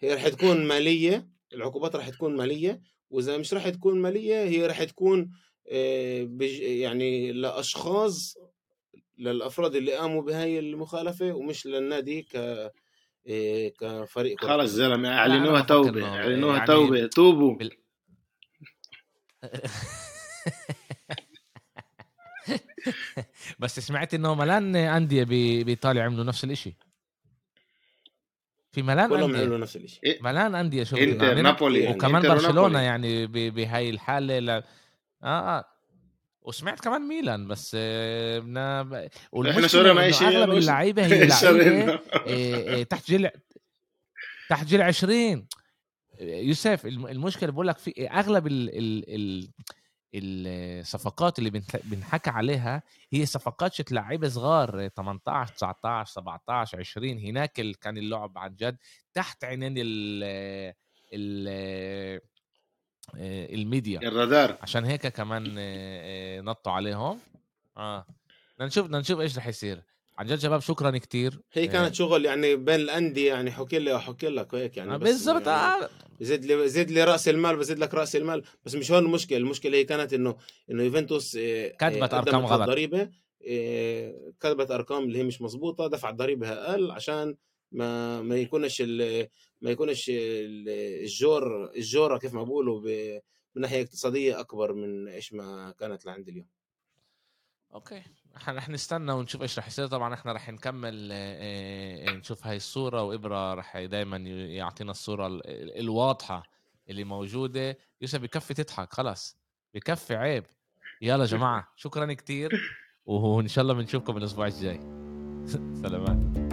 هي رح تكون مالية العقوبات رح تكون مالية وإذا مش رح تكون مالية هي رح تكون بج- يعني لأشخاص للأفراد اللي قاموا بهاي المخالفة ومش للنادي ك آه، كفريق خلص. زلمة إعلنوها توبة إعلنوها يعني توبة. توبوا. بال- بس سمعت إنه ملان أندية بايطاليا عملوا نفس الإشي. في ملان كلهم عملوا نفس الشيء إيه؟ ملان أندية شو إنتر عاملين- نابولي يعني وكمان برشلونة. يعني ب- بهاي الحالة ل... آه آه. وسمعت كمان ميلان بس آه بدنا ب... إحنا شرينا أي شيء أغلب اللعيبة هي لعيبة. إيه إيه تحت جيل تحت جيل 20 يوسف الم- المشكلة بقول لك في أغلب ال... ال... ال... الصفقات اللي بنحكى عليها هي صفقات شت لعيبة صغار 18 19 17 20 هناك كان اللعب عن جد تحت عينين ال ال الميديا. الرادار. عشان هيك كمان آه، آه، نطوا عليهم. آه. بدنا نشوف بدنا نشوف إيش رح يصير. عن جد شباب شكرا كتير. هي كانت شغل يعني بين الأندية يعني حكي لي وحكي لك هيك يعني آه، بالضبط يعني آه. زد لي زد لي رأس المال بزيد لك رأس المال. بس مش هون المشكلة. المشكلة هي كانت انه إنه يوفنتوس آه، كتبت آه، أرقام قدمت غلط. الضريبة. آه، كتبت أرقام اللي هي مش مزبوطه دفعت ضريبة أقل عشان ما ما يكونش ما يكونش ال- الجور الجورة كيف ما بقولوا من ناحية اقتصادية أكبر من إيش ما كانت لعند اليوم. أوكي. إحنا رح نستنى ونشوف إيش رح يصير. طبعا إحنا رح نكمل آه، آه، نشوف هاي الصورة وإبرة رح دائما يعطينا الصورة ال- ال- الواضحة اللي موجودة. يوسف بكفي تضحك خلاص. بكفي عيب. يلا جماعة شكرا كتير وإن شاء الله بنشوفكم الأسبوع الجاي. سلامات.